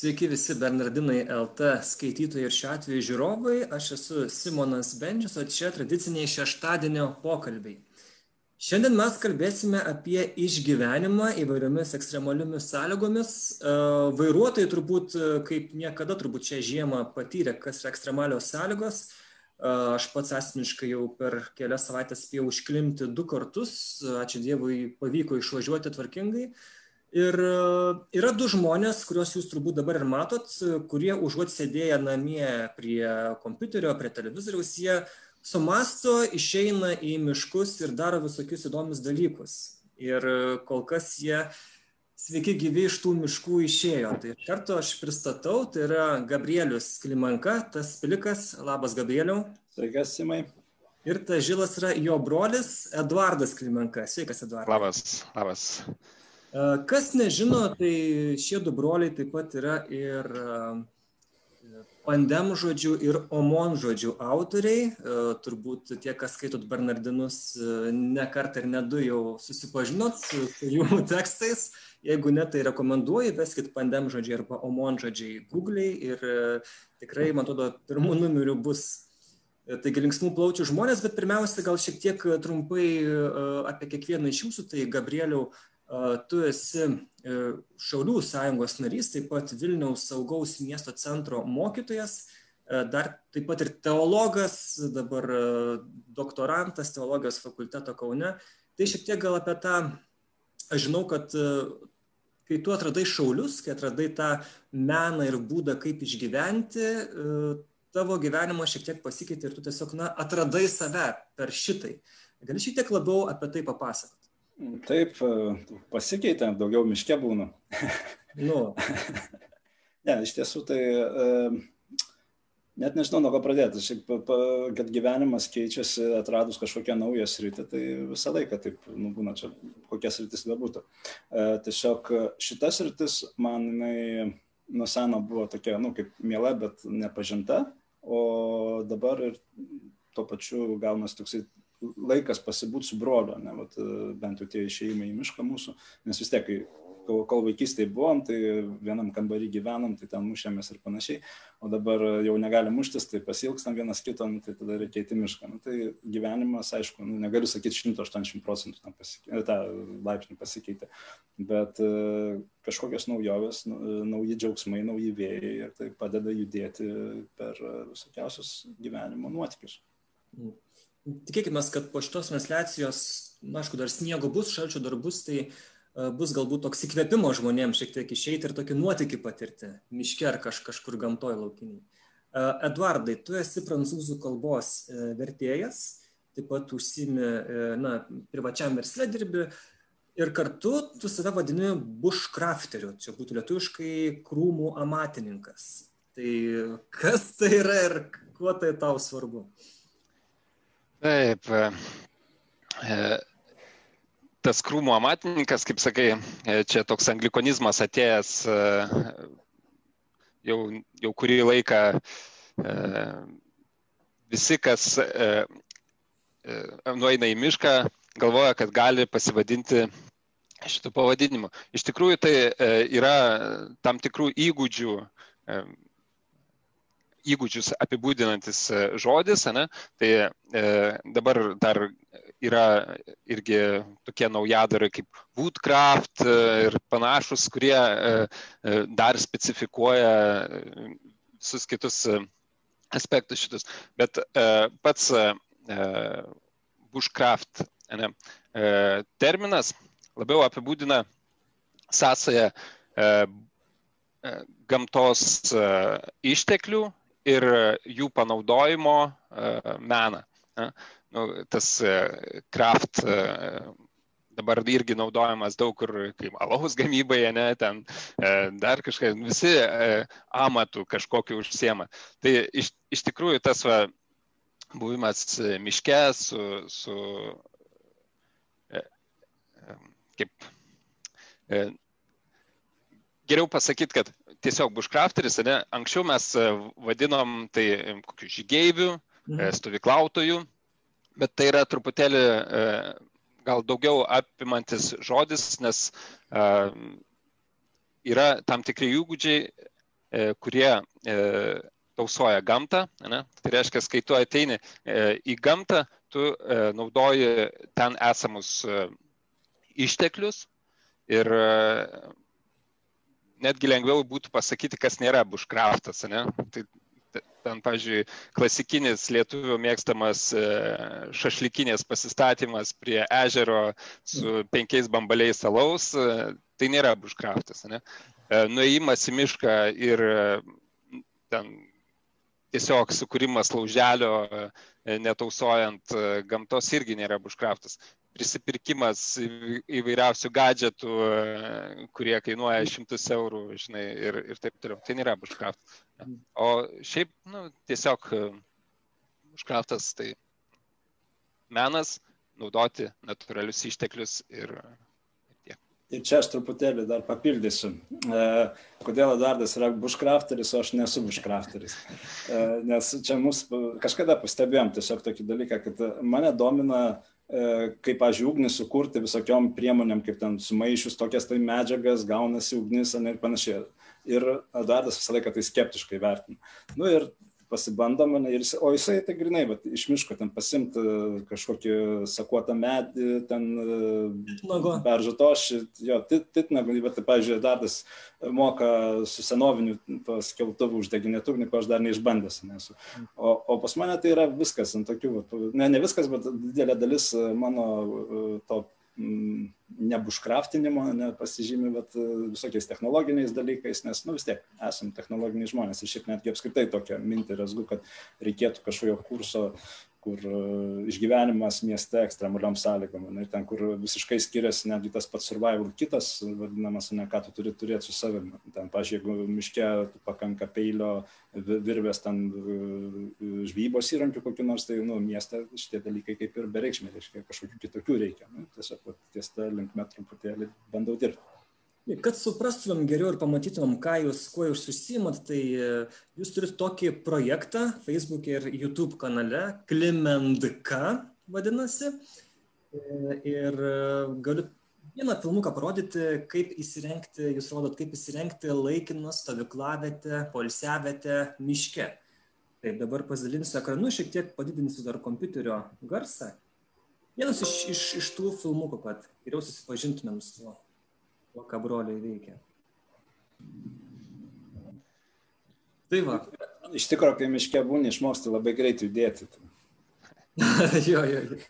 Sveiki visi Bernardinai LT skaitytojai ir šiuo atveju žiūrovai. Aš esu Simonas Bendžius, o čia tradiciniai šeštadienio pokalbiai. Šiandien mes kalbėsime apie išgyvenimą įvairiomis ekstremaliomis sąlygomis. E, vairuotojai turbūt kaip niekada turbūt šią žiemą patyrė, kas yra ekstremalios sąlygos. E, aš pats asmeniškai jau per kelias savaitės spėjau užklimti du kartus. Ačiū Dievui pavyko išvažiuoti tvarkingai. Ir e, yra du žmonės, kuriuos jūs turbūt dabar ir matot, kurie užuot sėdėję namie prie kompiuterio, prie televizoriaus, jie sumasto, išeina į miškus ir daro visokius įdomius dalykus. Ir e, kol kas jie sveiki gyvi iš tų miškų išėjo. Tai kartu aš pristatau, tai yra Gabrielius Klimanka, tas pilikas. Labas, Gabrieliau. Sveikas, Simai. Ir tas žilas yra jo brolis Eduardas Klimanka. Sveikas, Eduardas. Labas, labas. Kas nežino, tai šie du broliai taip pat yra ir pandem žodžių ir omon žodžių autoriai. Turbūt tie, kas skaitot Bernardinus, ne kartą ir ne du jau susipažinot su, su jų tekstais. Jeigu ne, tai rekomenduoju, veskit pandem žodžiai arba omon žodžiai Google'ai ir tikrai, man atrodo, pirmų numerių bus Taigi linksmų plaučių žmonės, bet pirmiausia, gal šiek tiek trumpai apie kiekvieną iš jūsų. Tai Gabrieliau, Tu esi e, Šaulių sąjungos narys, taip pat Vilniaus saugaus miesto centro mokytojas, e, dar taip pat ir teologas, dabar e, doktorantas teologijos fakulteto Kaune. Tai šiek tiek gal apie tą, aš žinau, kad kai tu atradai šaulius, kai atradai tą meną ir būdą, kaip išgyventi, tavo gyvenimas šiek tiek pasikeitė ir tu tiesiog, na, atradai save per šitai. Gali šiek tiek labiau apie tai papasakoti? Taip, pasikeitė, daugiau miške būnu. Nu. ne, iš tiesų tai net nežinau, nuo ko pradėti. Šiaip, kad gyvenimas keičiasi atradus kažkokią naują sritį, tai visą laiką taip, nu, būna čia kokia sritis bebūtų. E, tiesiog šita sritis man jinai nuo seno buvo tokia, nu, kaip miela, bet nepažinta, o dabar ir tuo pačiu gaunas toksai laikas pasibūt su broliu, ne, vat, bent jau tie išėjimai į mišką mūsų, nes vis tiek, kol, kol vaikystėje buvom, tai vienam kambarį gyvenom, tai ten mušėmės ir panašiai, o dabar jau negalim muštis, tai pasilgstam vienas kito, nu, tai tada reikia įti mišką. Nu, tai gyvenimas, aišku, nu, negaliu sakyti 180 procentų pasikeitė, tą laipsnį pasikeitė, bet uh, kažkokios naujovės, nu, nauji džiaugsmai, nauji vėjai ir tai padeda judėti per visokiausius gyvenimo nuotykius. Mm tikėkime, kad po šitos transliacijos, na, aišku, dar sniego bus, šalčio dar bus, tai uh, bus galbūt toks įkvėpimo žmonėms šiek tiek išeiti ir tokį nuotykį patirti, miške ar kaž, kažkur gamtoje laukiniai. Uh, Eduardai, tu esi prancūzų kalbos uh, vertėjas, taip pat užsimi, na, privačiam verslė dirbi ir kartu tu save vadini bushcrafteriu, čia būtų lietuviškai krūmų amatininkas. Tai kas tai yra ir kuo tai tau svarbu? Uh, Taip. E, e, tas krūmų amatininkas, kaip sakai, e, čia toks anglikonizmas atėjęs jau, jau kurį laiką visi, kas nueina į mišką, galvoja, kad gali pasivadinti šitų pavadinimų. Iš tikrųjų, tai yra tam tikrų įgūdžių įgūdžius apibūdinantis e, žodis, ne? tai e, dabar dar yra irgi tokie naujadarai kaip Woodcraft e, ir panašus, kurie e, e, dar specifikuoja visus kitus aspektus šitus. Bet e, pats e, bushcraft ne, e, terminas labiau apibūdina sąsąją e, gamtos išteklių ir jų panaudojimo e, meną. Nu, tas kraft e, e, dabar irgi naudojamas daug kur, kaip alaus gamyboje, ne, ten dar kažkas, visi amatų kažkokiu užsiema. Tai iš, iš tikrųjų tas va, buvimas miške su, su kaip geriau pasakyti, kad tiesiog bushcrafteris, ne, anksčiau mes e, vadinom tai e, kokiu žygeiviu, e, mhm. stovyklautoju, bet tai yra truputėlį gal daugiau apimantis žodis, nes yra tam tikri įgūdžiai, kurie tausoja gamtą. Ne? Tai reiškia, kai tu ateini į gamtą, tu naudoji ten esamus išteklius ir netgi lengviau būtų pasakyti, kas nėra bushcraftas. Ne? Tai ten, pavyzdžiui, klasikinis lietuvių mėgstamas e, šašlikinės pasistatymas prie ežero su penkiais bambaliais alaus, e, tai nėra bushcraftas. Ne? E, nuėjimas į mišką ir ten tiesiog sukūrimas lauželio, netausojant gamtos irgi nėra bushcraftas prisipirkimas įvairiausių gadžetų, kurie kainuoja šimtus eurų, žinai, ir, ir taip toliau. Tai nėra bushcraft. O šiaip, nu, tiesiog bushcraftas tai menas, naudoti natūralius išteklius ir, tiek. Ir čia aš truputėlį dar papildysiu. E, kodėl Eduardas yra bushcrafteris, o aš nesu bushcrafteris. E, nes čia mus kažkada pastebėjom tiesiog tokį dalyką, kad mane domina E, kaip, pažiūrėjau, ugnį sukurti visokiom priemonėm, kaip ten sumaišius tokias tai medžiagas, gaunasi ugnis ir panašiai. Ir Eduardas visą laiką tai skeptiškai vertina. Nu ir pasibandom, ir, o jisai tai grinai, bet iš miško ten pasimti kažkokį sakuotą medį, ten beržatošį, jo, titnagą, bet, tai, pavyzdžiui, Dardas moka su senoviniu tos keltuvų uždeginėt ugnį, ko aš dar neišbandęs nesu. O, o pas mane tai yra viskas, ant tokių, ne, ne viskas, bet didelė dalis mano to nebuškraftinimo, nepasižymi, bet visokiais technologiniais dalykais, nes, nu vis tiek, esame technologiniai žmonės. Ir šiaip netgi apskritai tokią mintį rezgu, kad reikėtų kažkokio kurso kur e, išgyvenimas mieste ekstremaliom sąlygom. Ir ten, kur visiškai skiriasi netgi tas pats survival kitas, vadinamas, ne ką tu turi turėti su savimi. Ten, pažiūrėjau, jeigu miške pakanka peilio, virvės, ten e, žvybos įrankių kokiu nors, tai nu, mieste šitie dalykai kaip ir bereikšmė, reiškia, kažkokių kitokių reikia. Nu, tiesiog ties tą linkmę truputėlį bandau dirbti. Kad suprastumėm geriau ir pamatytumėm, ką jūs, kuo jūs užsimat, tai e, jūs turite tokį projektą Facebook ir YouTube kanale, Klimendka vadinasi. E, ir e, galiu vieną filmuką parodyti, kaip įsirengti, jūs rodot, kaip įsirengti laikiną stovyklavietę, polsiavietę miške. Taip, dabar pasidalinsiu ekranu, šiek tiek padidinsiu dar kompiuterio garsą. Vienas iš, iš, iš tų filmukų, kad geriau susipažintumėm su tuo to, ką broliai veikia. Tai va. Iš tikrųjų, kai miške būni, išmoksti labai greitai judėti. jo, jo, jo.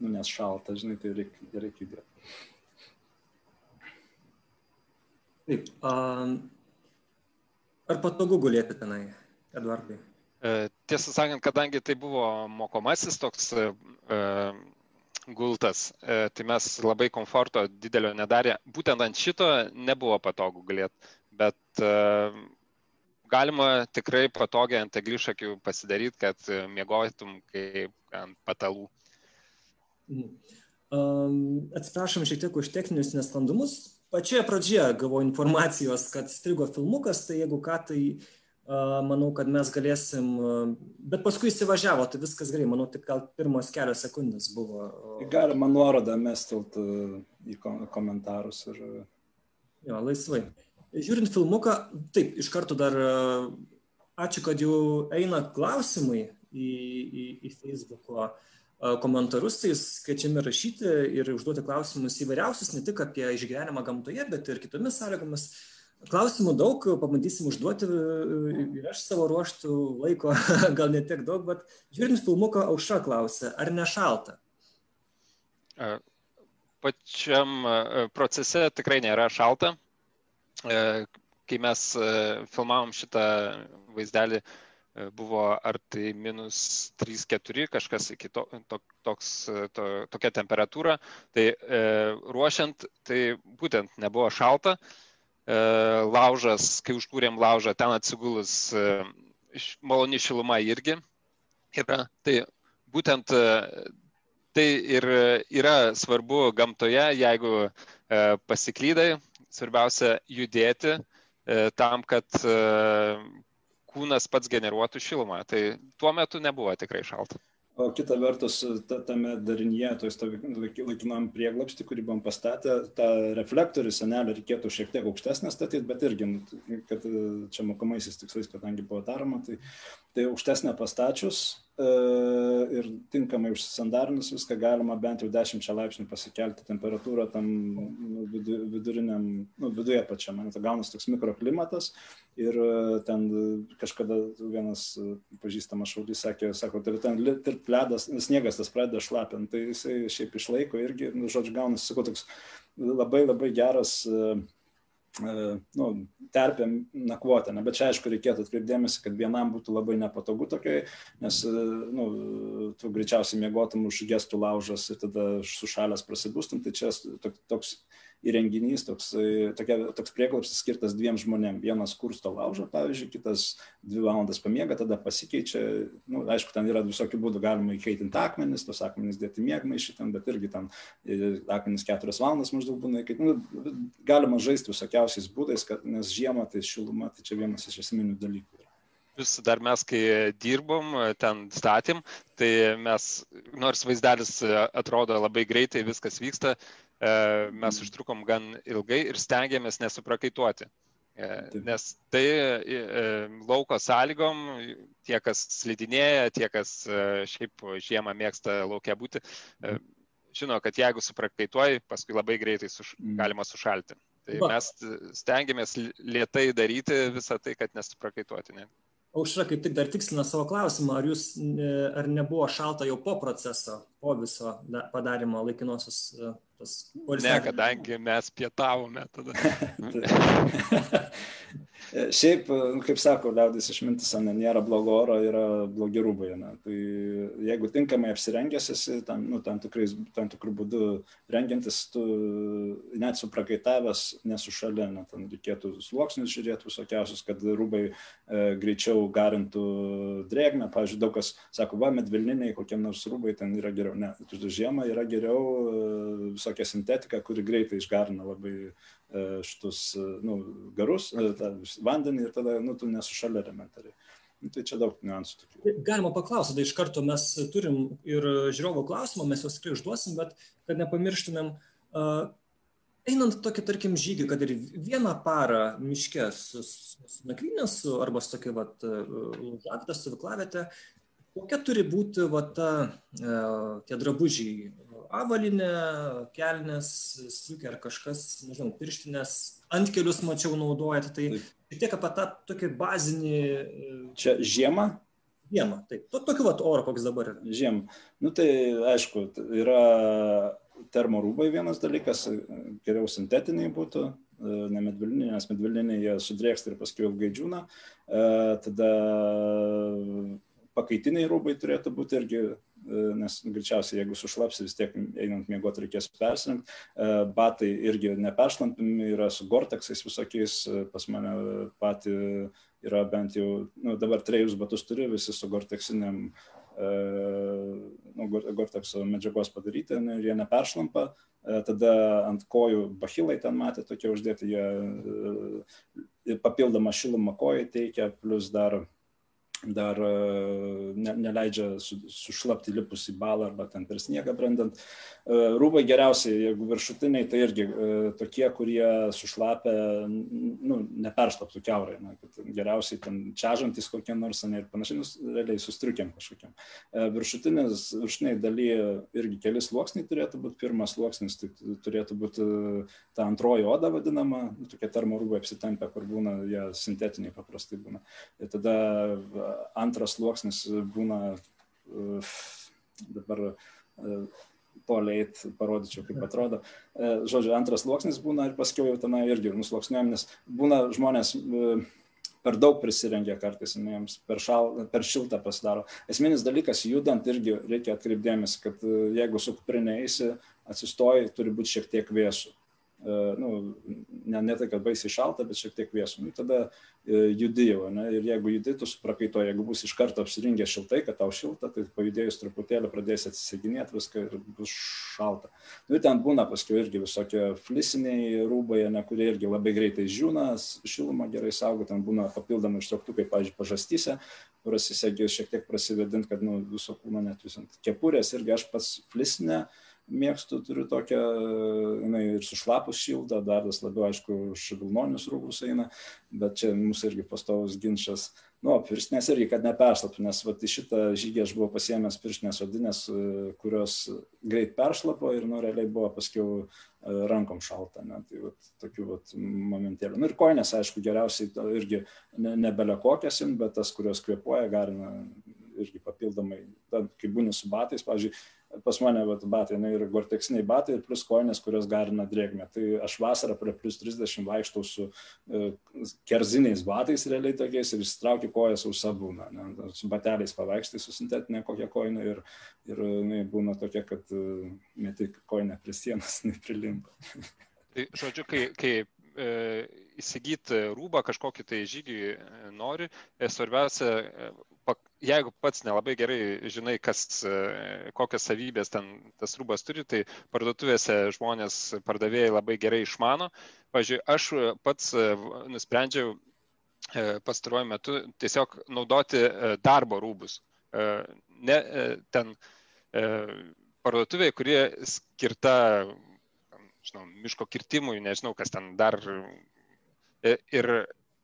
Nu, nes šalta, žinai, tai reikia, reikia judėti. Taip. Um, ar patogu gulėti tenai, Eduardai? E, tiesą sakant, kadangi tai buvo mokomasis toks e, gultas, e, tai mes labai komforto didelio nedarė. Būtent ant šito nebuvo patogu galėti, bet e, galima tikrai patogiai ant eglišakių pasidaryti, kad mėgotum kaip ant patalų. Um, atsiprašom šiek tiek už techninius nesklandumus. Pačioje pradžioje gavau informacijos, kad strigo filmukas, tai jeigu ką, tai manau, kad mes galėsim, bet paskui įsivažiavo, tai viskas gerai, manau, tik gal pirmos kelios sekundės buvo. Galima nuorodą mestelt į komentarus ir. Jo, laisvai. Žiūrint filmuką, taip, iš karto dar ačiū, kad jau eina klausimai į, į, į Facebook'o komentarus, tai kviečiami rašyti ir užduoti klausimus įvairiausius, ne tik apie išgyvenimą gamtoje, bet ir kitomis sąlygomis. Uh, Klausimų daug, pabandysim užduoti ir aš savo ruoštų laiko, gal ne tiek daug, bet žiūrint filmuką, aušra klausia, ar nešalta? Pačiam procese tikrai nėra šalta. Kai mes filmavom šitą vaizdelį, buvo ar tai minus 3-4, kažkas iki to, to, toks, to, tokia temperatūra. Tai ruošiant, tai būtent nebuvo šalta. E, laužas, kai užkūrėm laužą, ten atsigulus e, maloni šiluma irgi yra. Tai būtent e, tai ir yra svarbu gamtoje, jeigu pasiklydai, svarbiausia judėti tam, kad kūnas pats generuotų šilumą. Tai tuo metu nebuvo tikrai šalta. O kita vertus ta, tame darinyje, toj laikinam prieglapsti, kurį buvom pastatę, tą reflektorių senelį reikėtų šiek tiek aukštesnę statyti, bet irgi, nu, kad čia mokomaisiais tikslais, kadangi buvo daroma, tai, tai aukštesnę pastačius e, ir tinkamai užsisandarinus viską galima bent jau 10 laipsnių pasikelti temperatūrą tam nu, viduriniam, nu, viduje pačiam, man tai gaunas toks mikroklimatas ir ten kažkada vienas pažįstamas šaulys sakė, sako, tai ten ledas, sniegas tas pradeda šlapinti, tai jisai šiaip išlaiko irgi, nu, žodžiu, gaunasi, sakau, toks labai labai geras uh, nu, terpė nakvoti. Na, bet čia aišku reikėtų atkreipdėmėsi, kad vienam būtų labai nepatogu tokiai, nes nu, tu greičiausiai mėgotum už gestų laužas ir tada sušalęs prasibūstum. Tai čia toks įrenginys, toks, tokia, toks prieglapsis skirtas dviem žmonėm. Vienas kursto laužą, pavyzdžiui, kitas dvi valandas pamiega, tada pasikeičia. Nu, aišku, ten yra visokių būdų, galima įkaitinti akmenis, tos akmenis dėti mėgmai šitam, bet irgi ten e, akmenis keturias valandas maždaug būna įkaitinti. Nu, galima žaisti visokiausiais būdais, kad, nes žiemą tai šiluma, tai čia vienas iš esminių dalykų. Vis dar mes, kai dirbom, ten statėm, tai mes, nors vaizdelis atrodo labai greitai, viskas vyksta, E, mes mhm. užtrukom gan ilgai ir stengiamės nesuprakaituoti. E, nes tai e, lauko sąlygom, tie, kas slidinėja, tie, kas šiaip žiemą mėgsta laukia būti, žino, kad jeigu suprakaituoji, paskui labai greitai suš, mhm. galima sušalti. Tai mes stengiamės lietai daryti visą tai, kad nesuprakaituoti. Ne? Aušra kaip tik dar tikslina savo klausimą, ar jūs, ar nebuvo šalta jau po proceso, po viso padarimo laikinosios tas poilsio. Ne, kadangi mes pietavome tada. Šiaip, nu, kaip sako, liaudis išmintis, ne, nėra blogo oro, yra blogi rūbai. Ne. Tai jeigu tinkamai apsirengęs esi, tam, nu, tam, tikrais, tam tikrų būdų rengiantis, tu net suprakaitavęs nesušalė, ne, ten reikėtų sluoksnius žiūrėti visokiausius, kad rūbai e, greičiau garintų drėgmę. Pavyzdžiui, daug kas sako, va, medvilniniai, kokie nors rūbai ten yra geriau. Ne, žiemą yra geriau e, visokia sintetika, kuri greitai išgarina labai E, šitus e, nu, garus, e, tą vandenį ir tada nu, tu nesušalia elementariai. Nu, tai čia daug niuansų. Tokių. Galima paklausyti, tai iš karto mes turim ir žiūrovo klausimą, mes juos tikrai užduosim, bet kad nepamirštumėm, einant tokį, tarkim, žygį, kad ir vieną parą miške su, su nakvynės arba su tokia, vat, lūžavietė, stovyklavietė, kokia turi būti, va, ta, tie drabužiai, avalinė, kelnes, striukė ar kažkas, nežinau, pirštinės, antkelius mačiau naudojate, tai šiek tiek apie tą tokį bazinį. E, Čia žiemą? Žiemą, taip. Tokiu vat oro, koks dabar yra. Žiemą. Nu tai aišku, yra termorūbai vienas dalykas, geriau sintetiniai būtų, e, ne medvilniniai, nes medvilniniai jie sudrėksta ir paskui ilgai džiūna. E, tada pakaitiniai rūbai turėtų būti irgi nes greičiausiai jeigu sušlapsi vis tiek einant miegoti reikės persirengti. E, batai irgi neperšlampimi yra su gorteksais visokiais, e, pas mane pati yra bent jau, nu, dabar trejus batus turiu, visi su gorteksiniam, e, nu, gortekso medžiagos padaryti, ne, jie neperšlampa. Tada ant kojų bachilai ten matė tokie uždėti, jie papildomą šilumą kojai teikia, plus dar dar e, ne, neleidžia su, sušlapti lipus į balą arba ten per sniegą brandant. E, rūbai geriausiai, jeigu viršutiniai, tai irgi e, tokie, kurie sušlapia, nu, neperšlaptų keurai, na, kad geriausiai ten čiažantis kokie nors, ne, ir panašiai, nus, realiai sustriukiam kažkokiam. Viršutinės, viršutiniai daly irgi keli sluoksniai turėtų būti, pirmas sluoksnis tai turėtų būti ta antroji oda vadinama, nu, tokie termorūbai apsitempę, kur būna, jie sintetiniai paprastai būna. Ir tada antras sluoksnis būna dabar toliai parodyčiau, kaip atrodo. Žodžiu, antras sluoksnis būna ir paskui jau tenai irgi nusloksniuojam, nes būna žmonės per daug prisirengia kartais, jiems per, šal, per šiltą pasidaro. Esminis dalykas, judant irgi reikia atkreipdėmės, kad jeigu su kuprinė eisi, atsistoji, turi būti šiek tiek vėsų nu, ne, ne tai, kad baisiai šalta, bet šiek tiek vėsų. Nu, tada e, judi jau, ne? ir jeigu judi, tu suprakaito, jeigu bus iš karto apsiringę šiltai, kad tau šilta, tai pajudėjus truputėlį pradės atsiseginėti viską ir bus šalta. Nu, ir ten būna paskui irgi visokie flisiniai rūbai, ne, kurie irgi labai greitai žiūna, šilumą gerai saugo, ten būna papildomai ištrauktukai, pavyzdžiui, pažastyse, prasisegė šiek tiek prasivedint, kad nu, viso kūno net visant. Kepurės irgi aš pats flisinę mėgstu, turiu tokią, jinai ir sušlapus šildą, dar vis labiau, aišku, švilnonius rūbus eina, bet čia mūsų irgi pastovus ginčas. Nu, pirštinės irgi, kad neperšlaptų, nes vat, į šitą žygį aš buvau pasiemęs pirštinės odinės, kurios greit peršlapo ir nu, realiai buvo paskiau e, rankom šalta. Ne? Tai vat, tokių vat, momentėlių. Nu, ir koinės, aišku, geriausiai irgi ne, nebele kokiasim, bet tas, kurios kvepuoja, galima irgi papildomai, kai būni su batais, pavyzdžiui, pas mane vat, batai, ne, ir gorteksiniai batai, ir plus koinės, kurios garina drėgmę. Tai aš vasarą prie plus 30 vaikštau su e, kerziniais batais realiai tokiais ir išsitraukiu kojas už sabūną. Ne, su bateliais pavaikštai su sintetinė kokia koinė ir, ir ne, būna tokia, kad e, ne tik koinė prie sienos neprilimpa. Tai, žodžiu, kai, kai e, įsigyti rūbą kažkokį tai žygį e, nori, e, svarbiausia jeigu pats nelabai gerai žinai, kas, e, kokias savybės ten tas rūbas turi, tai parduotuvėse žmonės, pardavėjai labai gerai išmano. Pavyzdžiui, aš pats e, nusprendžiau e, pastaruoju metu tiesiog naudoti darbo rūbus. Ne ten parduotuvėje, kurie skirta, žinau, miško kirtimui, nežinau, kas ten dar. Ir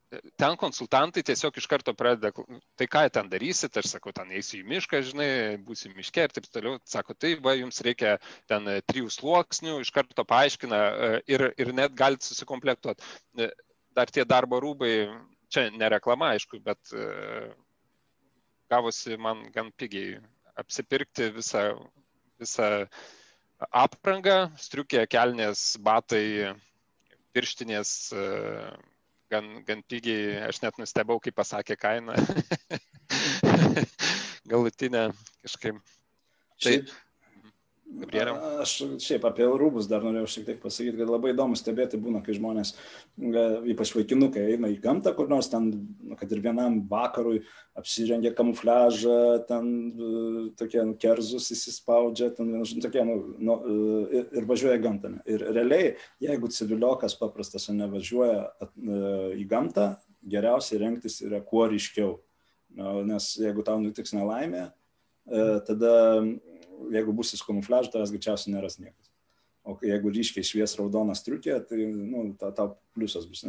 ten konsultantai tiesiog iš karto pradeda, tai ką ten darysit, aš sakau, ten eisiu į mišką, žinai, būsiu miške ir taip toliau. Sako, tai va, jums reikia ten e, trijų sluoksnių, iš karto paaiškina e, ir, ir net galite susikomplektuoti. E, dar tie darbo rūbai, čia nereklama, aišku, bet gavosi man gan pigiai apsipirkti visą, visą aprangą, striukė, kelnės, batai, pirštinės gan, gan pigiai, aš net nustebau, kai pasakė kainą. Galutinę kažkaip. Tai, Gabrielė. Aš šiaip apie rūbus dar norėjau šiek tiek pasakyti, kad labai įdomu stebėti būna, kai žmonės, ypač vaikinukai, eina į gamtą kur nors ten, kad ir vienam vakarui apsirengia kamufliažą, ten tokie nu, kerzus įsispaudžia, ten tokie, nu, nu, ir, ir važiuoja gamtą. Ir realiai, jeigu civiliokas paprastas nevažiuoja į gamtą, geriausiai rengtis yra kuo ryškiau. Nes jeigu tau nutiks nelaimė, tada jeigu būsi su kamufliažu, tavęs greičiausiai neras niekas. O jeigu ryškiai švies raudona striukė, tai nu, tau ta pliusas bus.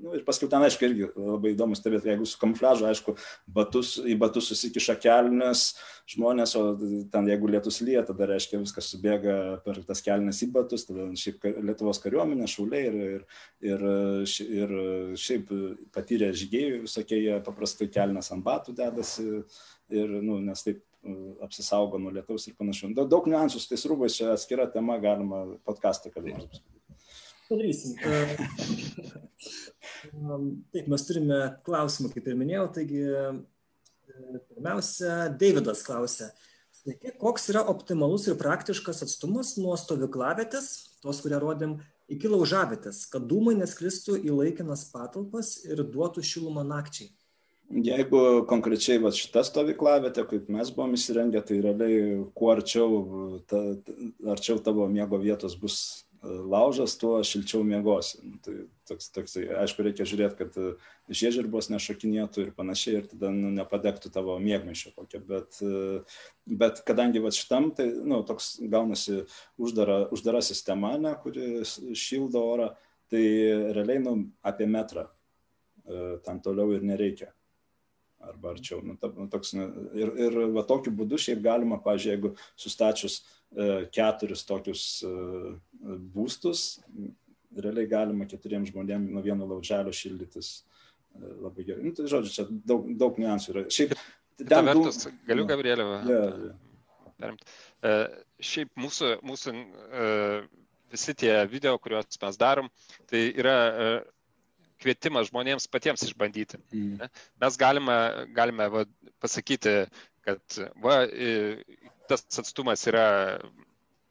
Nu, ir paskui ten, aišku, irgi labai įdomu stebėti, jeigu su kamufliažu, aišku, batus, į batus susikiša kelnes žmonės, o ten jeigu lietus lyja, tada reiškia viskas subėga per tas kelnes į batus, tada šiaip Lietuvos kariuomenė, šauliai ir, ir, ir, ir šiaip patyrę žygėjai visokie, jie paprastai kelnes ant batų dedasi, ir, nu, nes taip apsisaugo nuo lietaus ir panašiai. Daug, daug niuansų su tais rūbais, čia atskira tema, galima podcastą nors. Padarysim. Taip, mes turime klausimų, kaip ir minėjau, taigi pirmiausia, Davidas. Sveiki, koks yra optimalus ir praktiškas atstumas nuo stovyklavietės, tos, kurią rodėm, iki laužavietės, kad dūmai nesklistų į laikinas patalpas ir duotų šilumą nakčiai? Jeigu konkrečiai va, šita stovyklavietė, kaip mes buvom įsirengę, tai realiai kuo arčiau, ta, arčiau tavo miego vietos bus e, laužas, tuo šilčiau miegosi. Nu, tai toks, toks, aišku, reikia žiūrėti, kad e, žiežirbos nešokinėtų ir panašiai, ir tada nu, nepadegtų tavo mėgmaišio kokią. Bet, e, bet kadangi va šitam, tai nu, toks gaunasi uždara, uždara sistema, ne, kuri šildo orą, tai realiai nu, apie metrą tam toliau ir nereikia arba arčiau. Nu, ta, nu, toks, ir, ir va tokiu būdu šiaip galima, pažiūrėjau, jeigu sustačius e, keturis tokius e, būstus, realiai galima keturiems žmonėms nuo vieno lauželio šildytis e, labai gerai. Nu, tai žodžiu, čia daug, daug niuansų yra. Šiaip, Kita vertus, du... galiu Gabrielę yeah, yeah. E, šiaip mūsų, mūsų e, visi tie video, kuriuos mes darom, tai yra e, kvietimas žmonėms patiems išbandyti. Mm. Mes galime, galime va, pasakyti, kad va, tas atstumas yra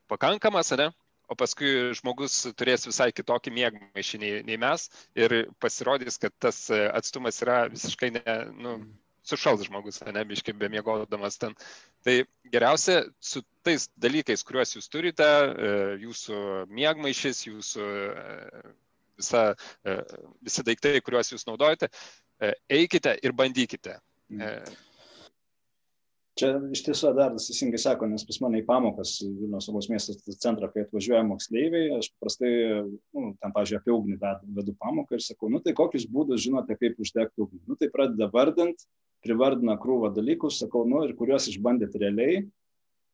pakankamas, ne? o paskui žmogus turės visai kitokį mėgmaišį nei, nei mes ir pasirodys, kad tas atstumas yra visiškai ne, nu, sušals žmogus, ne, biškai be miegodamas ten. Tai geriausia su tais dalykais, kuriuos jūs turite, e, jūsų mėgmaišys, jūsų e, visa, e, visi daiktai, kuriuos jūs naudojate, eikite ir bandykite. Mm. Čia iš tiesų dar teisingai sako, nes pas mane į pamokas Vilniaus saugos miestos centrą, kai atvažiuoja moksleiviai, aš paprastai, nu, ten, pažiūrėjau, apie ugnį vedu pamoką ir sakau, nu tai kokius būdus žinote, kaip uždegti ugnį. Nu tai pradeda vardant, privardina krūvą dalykus, sakau, nu ir kuriuos išbandėt realiai.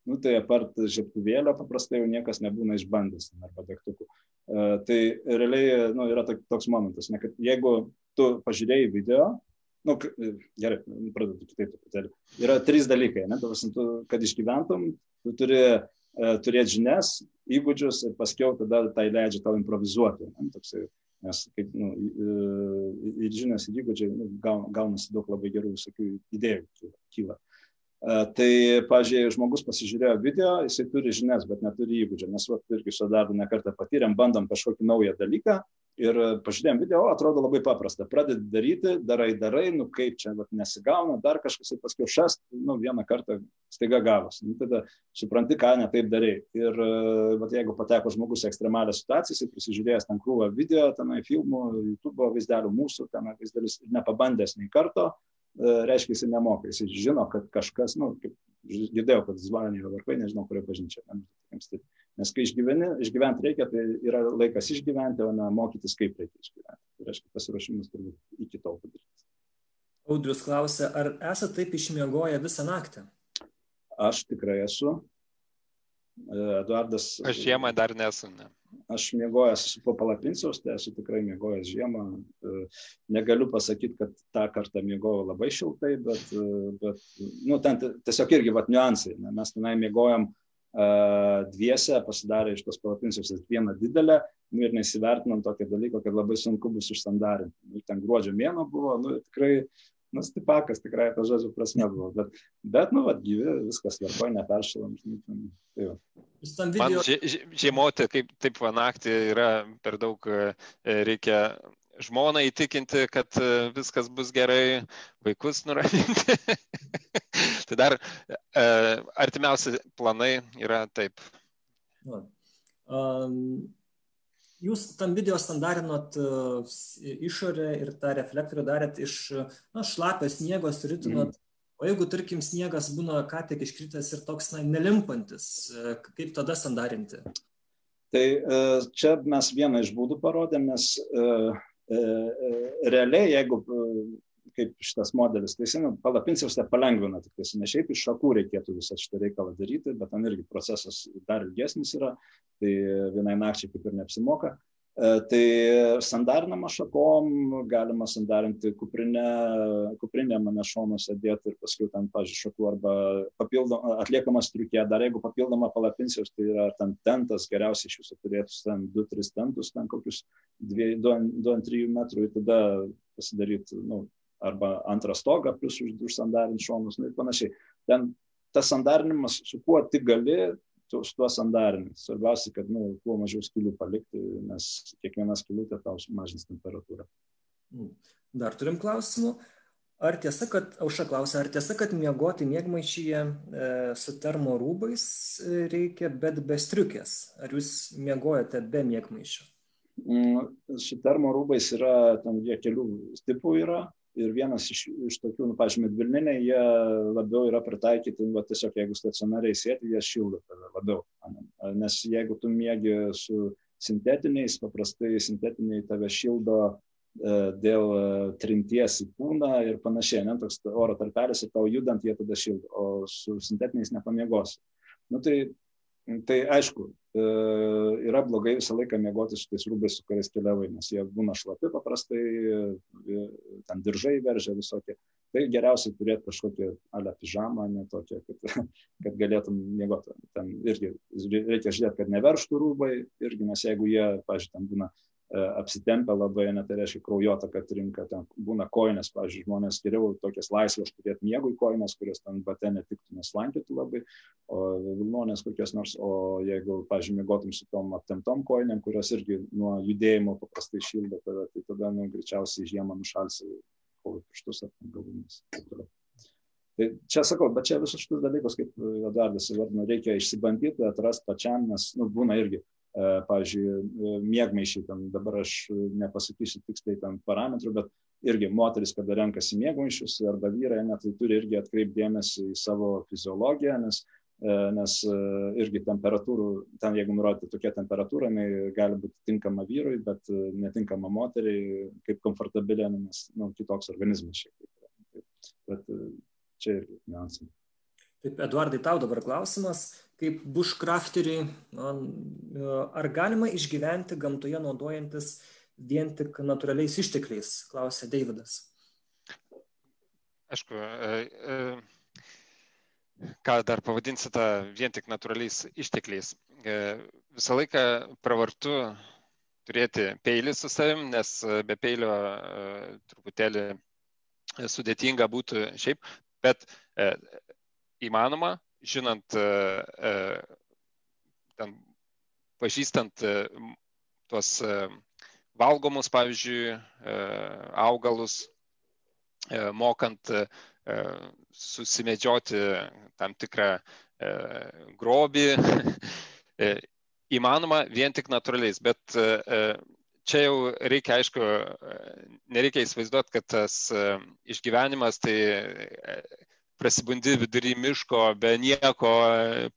Nu tai apart žieptuvėlio paprastai jau niekas nebūna išbandęs arba degtukų. Uh, tai realiai nu, yra toks momentas, ne, kad jeigu tu pažiūrėjai video, nu, gerai, pradedu kitaip truputėlį. Yra trys dalykai, ne, tavas, tu, kad išgyventum, tu turi uh, turėti žinias, įgūdžius ir paskiau tada tai leidžia tau improvizuoti. Ne, toksai, nes kaip, nu, ir žinias, ir įgūdžiai nu, gaunasi daug labai gerų visokių idėjų kyla. Uh, tai, pažiūrėjau, žmogus pasižiūrėjo video, jisai turi žinias, bet neturi įgūdžių, nes va, irgi su darbu nekartą patyrėm, bandom kažkokį naują dalyką, ir pažiūrėjom video, o, atrodo labai paprasta. Pradedi daryti, darai, darai, nu kaip čia vat, nesigauna, dar kažkas ir paskui šast, nu vieną kartą staiga gavosi. Nu, tada supranti, ką ne taip darai. Ir vat, jeigu pateko žmogus į ekstremalią situaciją, jis prisižiūrėjęs ten krūvą video, tenai filmų, YouTube vaizdelių mūsų, tenai vaizdelis ir nepabandęs nei karto, reiškia, jis nemoka, jis žino, kad kažkas, nu, kaip girdėjau, kad Zvanio varpai, nežinau, kurioje bažnyčioje. Nes kai išgyveni, išgyventi reikia, tai yra laikas išgyventi, o ne mokytis, kaip reikia išgyventi. Tai reiškia, pasiruošimas turbūt iki tol padarytas. Audrius klausia, ar esate taip išmiegoję visą naktį? Aš tikrai esu. E, Eduardas. Aš žiemą dar nesu. Ne. Aš miegojęs po palapinsiaus, tai esu tikrai miegojęs žiemą. E, negaliu pasakyti, kad tą kartą miegojau labai šiltai, bet, e, bet nu, ten tiesiog irgi vat niuansai. Ne? Mes tenai miegojom uh, dviese pasidarė iš tos palapinės vieną didelę nu, ir nesivertinom tokio dalyko, kad labai sunku bus užsandarinti. Nu, ten gruodžio mėno buvo, nu, tikrai, nu, stipakas tikrai to žodžio prasme buvo, bet, bet nu, vad, gyvi, viskas tvarkoja, neperšalam. Tai video... Man žiemoti, kaip taip va naktį yra per daug, e, reikia žmoną įtikinti, kad e, viskas bus gerai, vaikus nuraminti. tai dar e, artimiausi planai yra taip. Um, jūs tam video standarinot uh, išorę ir tą reflektorių darėt iš na, šlapio sniego, suritinot. Mm. O jeigu, tarkim, sniegas būna ką tik iškritęs ir toks na, nelimpantis, kaip tada standarinti? Tai čia mes vieną iš būdų parodėm, nes E, e, realiai, jeigu e, kaip šitas modelis, tai jis, nu, palapinsiaus tai palengvina, tik tai ne šiaip iš šakų reikėtų visą šitą reikalą daryti, bet ten irgi procesas dar ilgesnis yra, tai vienai nakčiai kaip ir neapsimoka. E, tai sandarinama šakom, galima sandarinti kuprinę, kuprinę mane šonuose dėti ir paskui ten, pažiūrėjau, šakų arba papildom, atliekamas triukė, dar jeigu papildoma palapinsiaus, tai yra ten tentas, geriausiai iš jūsų turėtų ten 2-3 tentus, ten kokius 2-3 metrų ir tada pasidaryti, nu, arba antrą stogą, plus užsandarinti šonus nu, ir panašiai. Ten tas sandarinimas, su kuo tik gali, tu su tuo sandarini. Svarbiausia, kad nu, kuo mažiau skilių palikti, nes kiekviena skilutė tau sumažins temperatūrą. Mm. Dar turim klausimų. Ar tiesa, kad, auša klausia, ar tiesa, kad miegoti mėgmaišyje e, su termo rūbais e, reikia, bet be striukės? Ar jūs miegojate be mėgmaišio? Mm, su termo rūbais yra, ten jie kelių tipų yra, ir vienas iš, iš tokių, nu, pažiūrėjau, medvilniniai, jie labiau yra pritaikyti, nu, va, tiesiog jeigu stacionariai sėti, jie šildo tave labiau. Nes jeigu tu mėgi su sintetiniais, paprastai sintetiniai tave šildo e, dėl e, trinties į kūną ir panašiai, ne, toks oro tarpelis ir tau judant jie tada šildo, o su sintetiniais nepamiegos. Nu, tai Tai aišku, e, yra blogai visą laiką miegoti su tais rūbais, su kuriais keliavai, nes jie būna šlapi paprastai, diržai veržia visokie. Tai geriausiai turėti kažkokią alę pižamą, ne tokią, kad, kad galėtum miegoti. Ten irgi reikia žiūrėti, kad neverštų rūbai, irgi, nes jeigu jie, pažiūrėjau, ten būna apsitempę labai, net tai reiškia kraujotaka trinka, ten būna koinės, pavyzdžiui, žmonės geriau tokias laisvas turėti miegui koinės, kurios ten bate netiktų, neslankytų labai, o vilnonės kokios nors, o jeigu, pavyzdžiui, mėgotum su tom aptemtom koinėm, kurios irgi nuo judėjimo paprastai šildo tave, tai tada, nu, greičiausiai žiemą nušalsi kovo pirštus ar galūnės. Tai čia sakau, bet čia visus šitus dalykus, kaip Eduardas įvardino, reikia išsibandyti, atrasti pačiam, nes nu, būna irgi E, pavyzdžiui, e, mėgmaišiai, ten dabar aš nepasakysiu tiksliai ten parametrų, bet irgi moteris, kada renkasi mėgmaišius arba vyrai, net tai turi irgi atkreipdėmėsi į savo fiziologiją, nes, e, nes irgi temperatūrų, ten jeigu nurodyti tokia temperatūra, jinai gali būti tinkama vyrui, bet netinkama moteriai, kaip komfortabilė, nes nu, kitoks organizmas šiek tiek. Bet čia irgi niuansai. Taip, Eduardai, tau dabar klausimas, kaip bushcrafteriui, ar galima išgyventi gamtoje naudojantis vien tik natūraliais ištekliais, klausė Davidas. Aišku, e, e, ką dar pavadinsite vien tik natūraliais ištekliais. E, visą laiką pravartu turėti peilį su savim, nes be peilio truputėlį sudėtinga būtų šiaip, bet įmanoma, žinant, e, e, ten, pažįstant e, tuos valgomus, pavyzdžiui, augalus, mokant susimedžioti tam tikrą grobį, įmanoma vien tik natūraliais, bet čia jau reikia, aišku, nereikia įsivaizduoti, kad tas išgyvenimas tai prasibundi vidury miško, be nieko,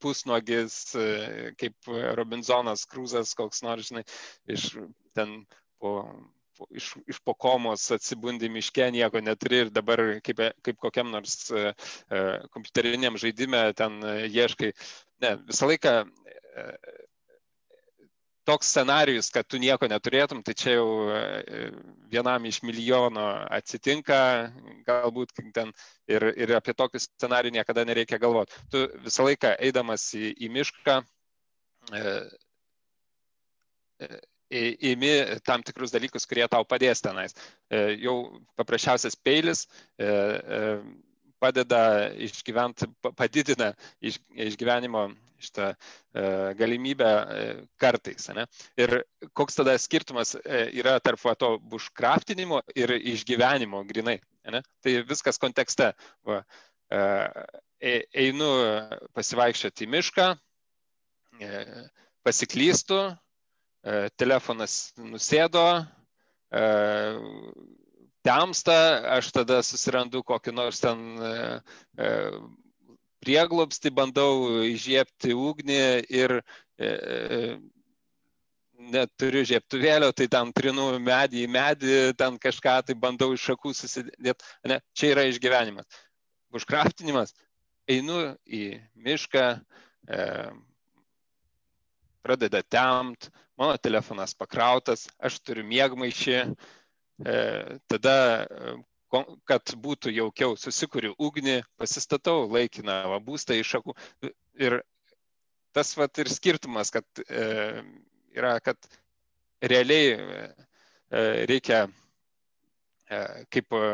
pusnuogis, kaip Robinsonas Krūzas, koks nors, žinai, iš ten po, po, iš, iš pokomos atsibundi miške, nieko neturi ir dabar kaip, kaip kokiam nors uh, kompiuteriniam žaidime ten uh, ieškai. Ne, visą laiką uh, toks scenarius, kad tu nieko neturėtum, tai čia jau e, vienam iš milijono atsitinka, galbūt ten ir, ir apie tokį scenarių niekada nereikia galvoti. Tu visą laiką eidamas į, į mišką, e, e, įimi tam tikrus dalykus, kurie tau padės tenais. Jau paprasčiausias peilis padeda išgyventi, padidina iš, išgyvenimo šitą e, galimybę e, kartais. Ne? Ir koks tada skirtumas e, yra tarp to buškraftinimo ir išgyvenimo grinai. Ne? Tai viskas kontekste. Va, einu pasivaikščioti į mišką, pasiklystų, telefonas nusėdo, temsta, aš tada susirandu kokį nors ten prieglobstį, bandau įžiepti ugnį ir e, neturiu žieptuvėlio, tai ten trinu medį į medį, ten kažką tai bandau iš šakų susidėti. Ne, čia yra išgyvenimas. Užkraftinimas. Einu į mišką, e, pradeda temt, mano telefonas pakrautas, aš turiu mėgmaišį, e, tada kad būtų jaukiau, susikuriu ugnį, pasistatau laikiną va, būstą iš šakų. Ir tas vat, ir skirtumas, kad e, yra, kad realiai e, reikia, e, kaip e,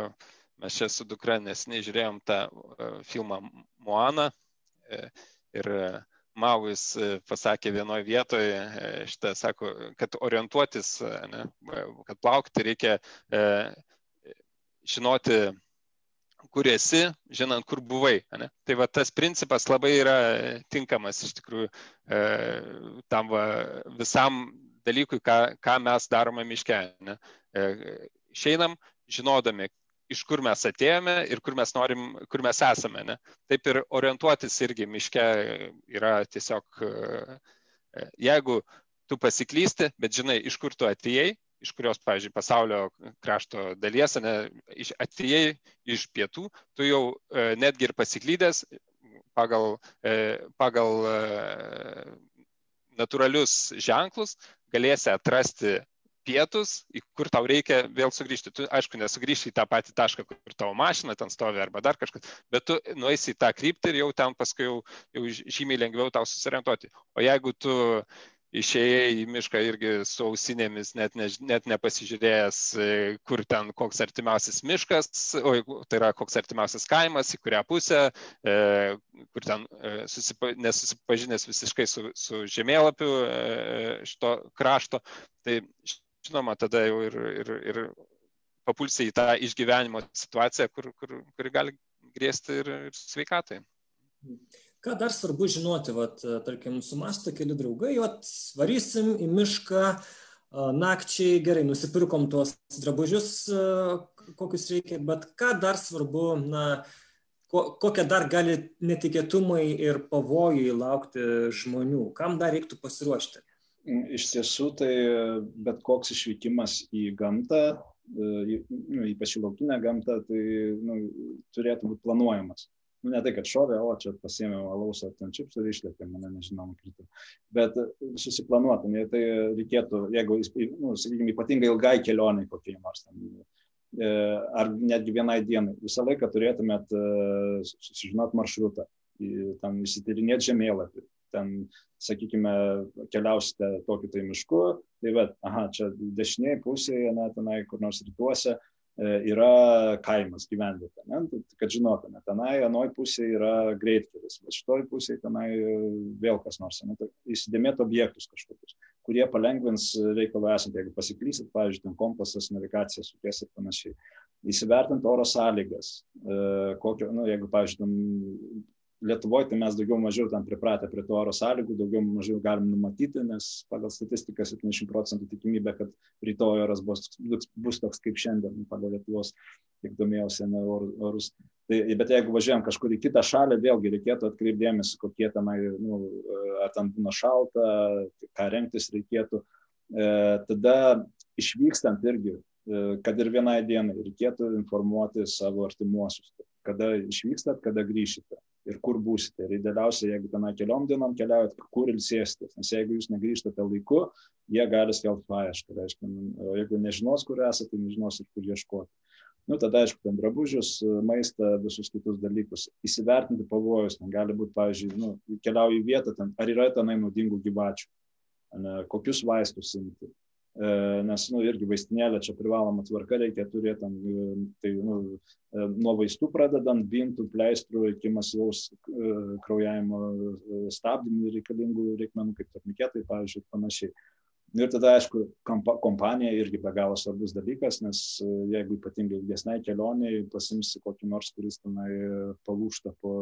mes čia su dukra nesiniai žiūrėjom tą e, filmą Moana e, ir e, Mauvis pasakė vienoje vietoje, šitą sako, kad orientuotis, ne, kad plaukti reikia žinoti, kur esi, žinant, kur buvai. Ne? Tai va tas principas labai yra tinkamas iš tikrųjų e, tam va, visam dalykui, ką, ką mes darome miške. Ne? E, išeinam, žinodami, iš kur mes atėjome ir kur mes norim, kur mes esame. Ne? Taip ir orientuotis irgi miške yra tiesiog, e, jeigu tu pasiklysti, bet žinai, iš kur tu atėjai, iš kurios, pavyzdžiui, pasaulio krašto dalies, ne, iš, atėjai iš pietų, tu jau e, netgi ir pasiklydęs pagal, e, pagal natūralius ženklus galėsi atrasti pietus, kur tau reikia vėl sugrįžti. Tu, aišku, nesugrįžti į tą patį tašką, kur tavo mašina ten stovi arba dar kažkas, bet tu nueisi į tą kryptį ir jau ten paskui jau, jau žymiai lengviau tau susiorientuoti. O jeigu tu išėjai į mišką irgi su ausinėmis, net, ne, net nepasižiūrėjęs, kur ten koks artimiausias miškas, o tai yra koks artimiausias kaimas, į kurią pusę, kur ten susipa, nesusipažinęs visiškai su, su žemėlapiu šito krašto. Tai žinoma, tada jau ir, ir, ir papulsi į tą išgyvenimo situaciją, kur, kur, kuri gali grėsti ir, ir sveikatai. Ką dar svarbu žinoti, vat, tarkim, sumasto keli draugai, vat, varysim į mišką nakčiai, gerai, nusipirkom tuos drabužius, kokius reikia, bet ką dar svarbu, na, kokie dar gali netikėtumai ir pavojai laukti žmonių, kam dar reiktų pasiruošti? Iš tiesų, tai bet koks išvykimas į gamtą, e, nu, ypač į laukinę gamtą, tai nu, turėtų būti planuojamas nu, ne tai, kad šovė, o čia pasėmiau alaus ar ten čips ir išlėkė, mane nežinau, nukritau. Bet e, susiplanuotum, tai reikėtų, jeigu, nu, sakykime, ypatingai ilgai kelioniai kokiai nors ten, e, ar netgi vienai dienai, visą laiką turėtumėt e, susižinot maršrutą, tam įsitirinėti žemėlapį, ten, sakykime, keliausite tokiu tai mišku, tai va, aha, čia dešiniai pusėje, net tenai kur nors rytuose, E, yra kaimas gyvenvietė, ne? Tai, kad žinotume, tenai anoj pusėje yra greitkelis, bet šitoj pusėje tenai vėl kas nors, ne? Tai įsidėmėti objektus kažkokius, kurie palengvins reikalą esant, jeigu pasiklysit, pavyzdžiui, ten kompasas, navigacija sukės ir panašiai. Įsivertinti oro sąlygas, e, kokio, nu, jeigu, pavyzdžiui, Lietuvoje tai mes daugiau mažiau tam pripratę prie to oro sąlygų, daugiau mažiau galim numatyti, nes pagal statistiką 70 procentų tikimybė, kad rytoj oras bus, bus toks kaip šiandien, pagal Lietuvos, kiek domėjausi, ne orus. Tai, bet jeigu važiuojam kažkur į kitą šalį, vėlgi reikėtų atkreipdėmėsi, kokie tenai, nu, ar ten būna šalta, ką rengtis reikėtų. E, tada išvykstant irgi, e, kad ir vienai dienai, reikėtų informuoti savo artimuosius, kada išvykstat, kada grįšite ir kur būsite. Ir idealiausia, jeigu tenai keliom dienom keliaujat, kur ilsėsitės. Nes jeigu jūs negrįžtate laiku, jie gali skelbti paiešką. Reiškia, o jeigu nežinos, kur esate, tai nežinos ir kur ieškoti. Nu, tada, aišku, ten drabužius, maistą, visus kitus dalykus. Įsivertinti pavojus, ten gali būti, pavyzdžiui, nu, keliauji į vietą, ten, ar yra tenai naudingų gyvačių, ne, kokius vaistus imti, nes nu, irgi vaistinėlė čia privaloma tvarka reikia turėti, e, tai nu, e, nuo vaistų pradedant, bintų, pleistrų iki masyvaus kraujavimo stabdymų reikalingų reikmenų, kaip turniketai, pavyzdžiui, ir panašiai. Ir tada, aišku, kompanija irgi be galo svarbus dalykas, nes jeigu ypatingai ilgesnai kelioniai pasimsi kokį nors, kuris tenai palūšta po,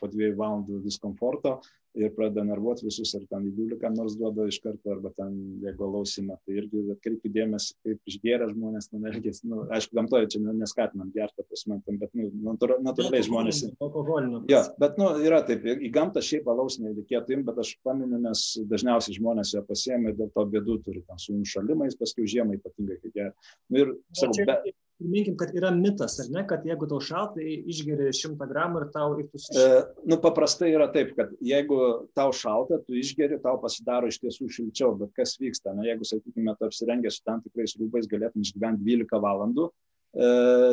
po dviejų valandų diskomforto, ir pradeda nervuoti visus, ar ten įgulį kam nors duoda iš karto, arba ten jeigu lausima, tai irgi atkreipi dėmesį, kaip išgėrę žmonės ten elgesi. Nu, aišku, gamtoje čia neskatinam gerti, prasme, bet nu, natūraliai žmonės. Alkoholinio. Jo, bet nu, yra taip, į gamtą šiaip alaus nereikėtų imti, bet aš paminu, nes dažniausiai žmonės ją pasiemė ir dėl to bėdų turi ten su nušalimais, paskui žiemą ypatingai, kai jie. Nu, ir, sakau, be, priminkim, kad yra mitas, ar ne, kad jeigu tau šalta, tai išgeri 100 gramų ir tau ir tu sušilti. E, nu, paprastai yra taip, kad jeigu tau šalta, tu išgeri, tau pasidaro iš tiesų šilčiau, bet kas vyksta, na, jeigu, sakykime, tu apsirengęs su tam tikrais rūbais galėtum išgyventi 12 valandų, e,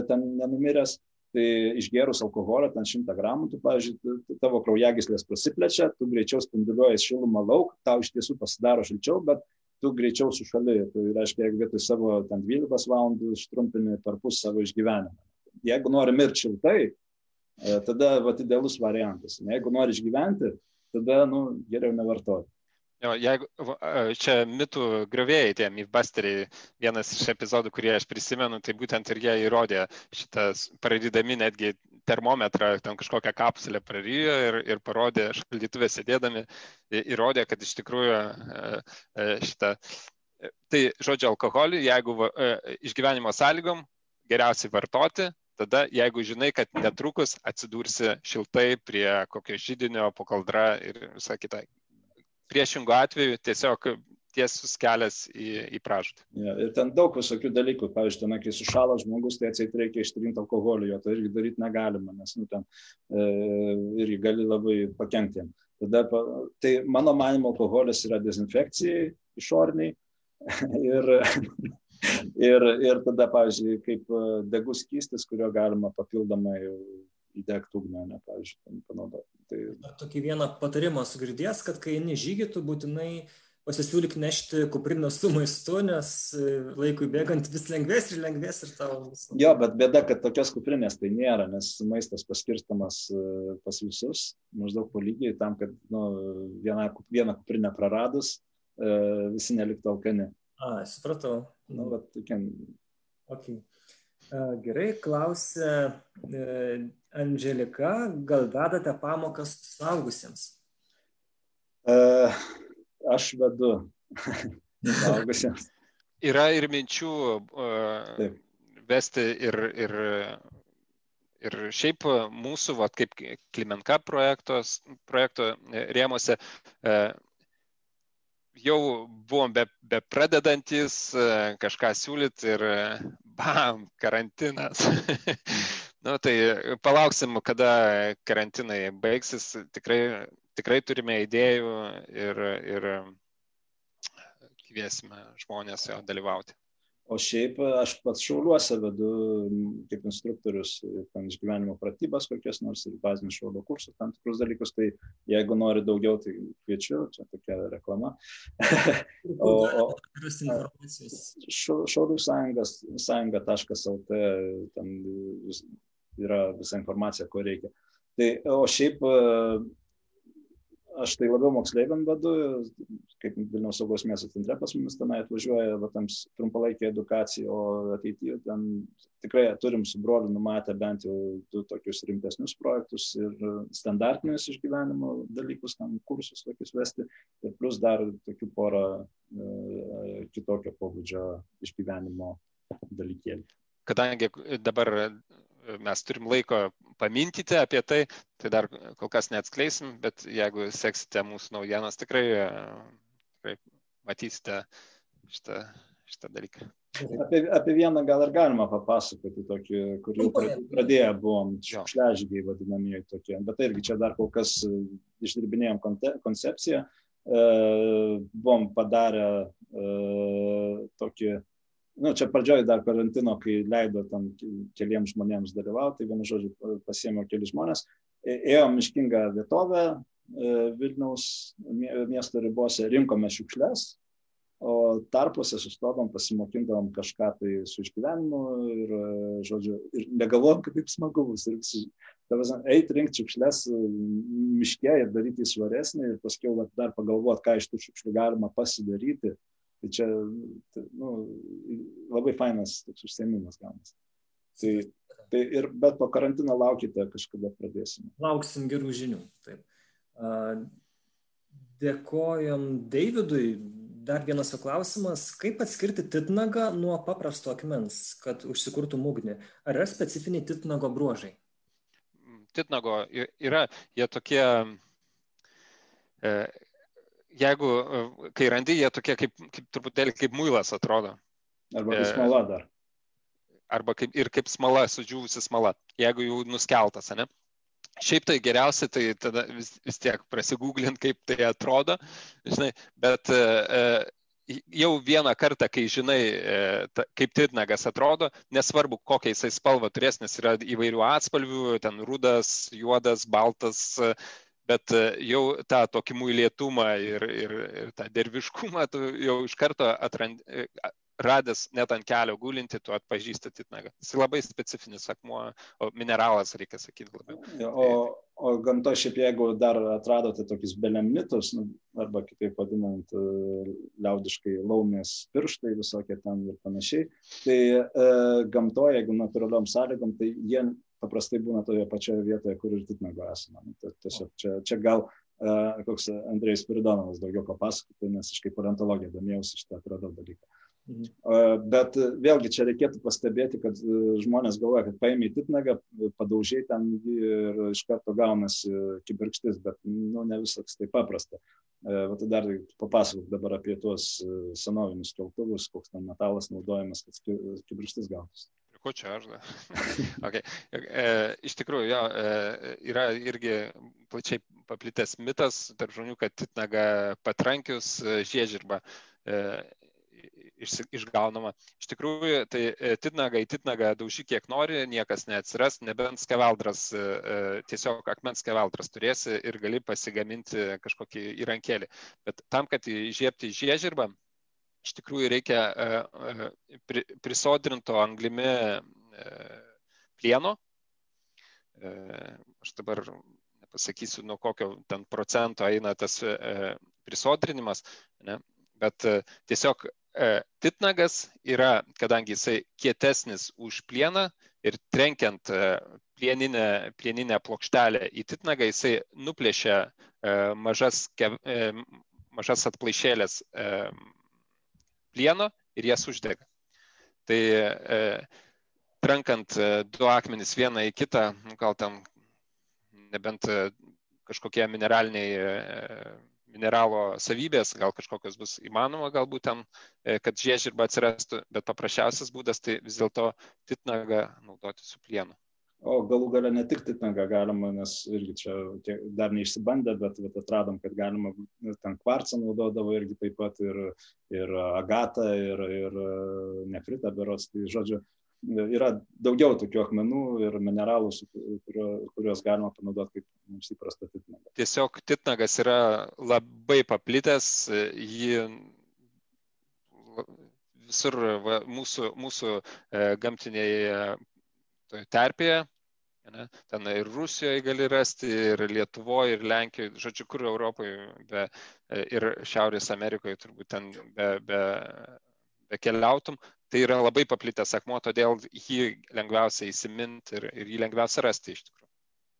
ten nenumiręs, tai išgerus alkoholio, ten 100 gramų, tu, pavyzdžiui, tavo kraujagyslės prasiplečia, tu greičiau spinduliuoji šilumą lauk, tau iš tiesų pasidaro šilčiau, bet tu greičiau sušali. Tai reiškia, jeigu vietoj savo ten 12 valandų ištrumpini per pus savo išgyvenimą. Jeigu nori mirti šiltai, e, tada va, idealus variantas. Jeigu nori išgyventi, tada nu, geriau nevartoti. Jo, jeigu, čia mitų griovėjai, tie mythbusteriai, vienas iš epizodų, kurį aš prisimenu, tai būtent ir jie įrodė šitas, pradydami netgi termometrą, ten kažkokią kapsulę prarijo ir, ir parodė šaldytuvę sėdėdami, įrodė, kad iš tikrųjų e, e, šitą, tai žodžio alkoholį, jeigu e, išgyvenimo sąlygom geriausiai vartoti, tada jeigu žinai, kad netrukus atsidursi šiltai prie kokio žydinio, po kaldra ir visą kitą. Priešingų atveju tiesiog tiesus kelias į, į pražūtį. Ja, ir ten daug visokių dalykų. Pavyzdžiui, ten, kai sušalo žmogus, tai atseit reikia ištrinti alkoholį, jo to irgi daryti negalima, nes nu, ten e, irgi gali labai pakengti jam. Tada, tai mano manimo, alkoholis yra dezinfekcijai išorniai ir, ir, ir tada, pavyzdžiui, kaip e, degus kystis, kurio galima papildomai įdegti ugnę, ne, pavyzdžiui, panaudoti. Tai... Tokį vieną patarimą sugirdės, kad kai eini žygį, tu būtinai pasisiūlyk nešti kuprinę su maistu, nes e, laikui bėgant vis lengvės ir lengvės ir tavo. Jo, bet bėda, kad tokios kuprinės tai nėra, nes maistas paskirstamas e, pas visus, maždaug po lygiai tam, kad nu, vieną, vieną kuprinę praradus, e, visi neliktų alkani. A, supratau. Nu, bet tokia. Okay. Gerai, klausė Angelika, gal vedate pamokas suaugusiems? Uh, aš vedu suaugusiems. Yra ir minčių uh, Taip. vesti ir, ir, ir šiaip mūsų, va, kaip Klimenka projektos, projekto rėmose, uh, jau buvom be, be pradedantis uh, kažką siūlyti ir bam, karantinas. nu, tai palauksim, kada karantinai baigsis. Tikrai, tikrai turime idėjų ir, ir kviesime žmonės jo dalyvauti. O šiaip aš pats šauliuose vedu kaip instruktorius ten išgyvenimo pratybas kokias nors ir bazinių šaulių kursų, tam tikrus dalykus, tai jeigu nori daugiau, tai kviečiu, čia tokia reklama. o, o šaulių sąjunga.lt, ten yra visa informacija, ko reikia. Tai, o šiaip aš tai labiau moksleiviam vedu, kaip Vilniaus saugos miesto centre pas mumis tenai atvažiuoja va, tam trumpalaikį edukaciją, o ateityje ten tikrai turim su broliu numatę bent jau du tokius rimtesnius projektus ir standartinius išgyvenimo dalykus, tam kursus tokius vesti ir plus dar tokių porą e, kitokio pobūdžio išgyvenimo dalykėlių. Kadangi dabar mes turim laiko pamintyti apie tai, tai dar kol kas neatskleisim, bet jeigu seksite mūsų naujienas, tikrai, tikrai matysite šitą, šitą dalyką. Apie, apie vieną gal ir galima papasakoti, tokį, kur jau pradėję buvom, šiukšliažygiai vadinamieji tokie, bet irgi čia dar kol kas išdirbinėjom koncepciją, e, buvom padarę e, tokį nu, čia pradžioj dar karantino, kai leido tam keliems žmonėms dalyvauti, tai vienu žodžiu pasėmiau keli žmonės, ėjom miškingą vietovę e, Vilniaus miesto ribose, rinkome šiukšles, o tarpuose sustodom, pasimokindavom kažką tai su išgyvenimu ir, e, žodžiu, ir negalvojom, kad taip smagu bus. Ir visi, eiti rinkti šiukšles miške ir daryti jį svaresnį ir paskui dar pagalvoti, ką iš tų šiukšlių galima pasidaryti Tai čia tai, nu, labai fainas toks užsiemimas gaunas. Tai, tai ir, bet po karantino laukite, kažkada pradėsime. Lauksim gerų žinių. Taip. Dėkojom Davidui. Dar vienas klausimas, kaip atskirti titnagą nuo paprasto akmens, kad užsikurtų ugnį? Ar yra specifiniai titnago bruožai? Titnago yra, jie tokie, e, jeigu, e, kai randi, jie tokie kaip, kaip truputėlį kaip muilas atrodo. Arba kaip smala dar. Arba kaip, ir kaip smala, sudžiūvusi smala, jeigu jau nuskeltas, ne? Šiaip tai geriausia, tai tada vis, vis tiek prasigūglint, kaip tai atrodo, žinai, bet e, jau vieną kartą, kai žinai, e, ta, kaip titnagas atrodo, nesvarbu, kokią jisai spalvą turės, nes yra įvairių atspalvių, ten rudas, juodas, baltas, e, bet e, jau tą tokį muilėtumą ir, ir, ir tą derviškumą tu jau iš karto atrandi, e, radęs net ant kelio gulinti, tu atpažįsti titnagą. Jis labai specifinis akmuo, o mineralas, reikia sakyti labiau. O, o gamto šiaip jeigu dar atradote tokius belemnitus, nu, arba kitaip vadinant e, liaudiškai laumės pirštai visokie ten ir panašiai, tai e, gamtoje, jeigu natūraliom sąlygom, tai jie paprastai būna toje pačioje vietoje, kur ir titnago esame. Nu, tai tiesiog čia, čia gal uh, koks Andrėjus Piridonovas daugiau papasakotų, nes aš kaip orientologija domėjausi šitą atradau dalyką. Mhm. Uh, bet vėlgi čia reikėtų pastebėti, kad žmonės galvoja, kad paėmė į titnagą, padaužiai ten ir iš karto gaunasi kibirkštis, bet nu, ne viskas taip paprasta. Tai dar papasakok dabar apie tuos senovinius keltuvus, koks ten metalas naudojamas, kad kibirkštis gautųsi ko čia aš okay. e, iš tikrųjų, jo, e, yra irgi plačiai paplitęs mitas tarp žmonių, kad titnaga patrankius e, žiežirba. E, išgaunama. Iš tikrųjų, tai titnaga į titnagą daužy kiek nori, niekas neatsiras, nebent skeveldras, tiesiog akmens skeveldras turėsi ir gali pasigaminti kažkokį įrankėlį. Bet tam, kad įžiepti žiežirbą, iš tikrųjų reikia prisodrinto anglimi plieno. Aš dabar nepasakysiu, nuo kokio ten procento eina tas prisodrinimas, ne? bet tiesiog titnagas yra, kadangi jisai kietesnis už plieną ir trenkiant plieninę, plieninę plokštelę į titnagą, jisai nuplėšia mažas, mažas atplaišėlės plieno ir jas uždega. Tai trankant du akmenys vieną į kitą, gal tam nebent kažkokie mineraliniai mineralo savybės, gal kažkokios bus įmanoma, galbūt ten, kad žiežirba atsirastų, bet paprasčiausias būdas tai vis dėlto titnagą naudoti su plienu. O galų gale ne tik titnagą galima, nes irgi čia dar neišsibandė, bet, bet atradom, kad galima ten kvarcą naudodavo irgi taip pat ir, ir agatą, ir, ir nefritą berots. Tai žodžiu, yra daugiau tokių akmenų ir mineralų, kurio, kuriuos galima panaudoti kaip mums įprasta titnaga. Tiesiog titnagas yra labai paplitęs, jį visur va, mūsų, mūsų e, gamtinėje terpėje. Ne? Ten ir Rusijoje gali rasti, ir Lietuvoje, ir Lenkijoje, žodžiu, kur Europoje, be, ir Šiaurės Amerikoje turbūt ten be, be, be keliautum, tai yra labai paplitęs akmuo, todėl jį lengviausia įsiminti ir, ir jį lengviausia rasti iš tikrųjų.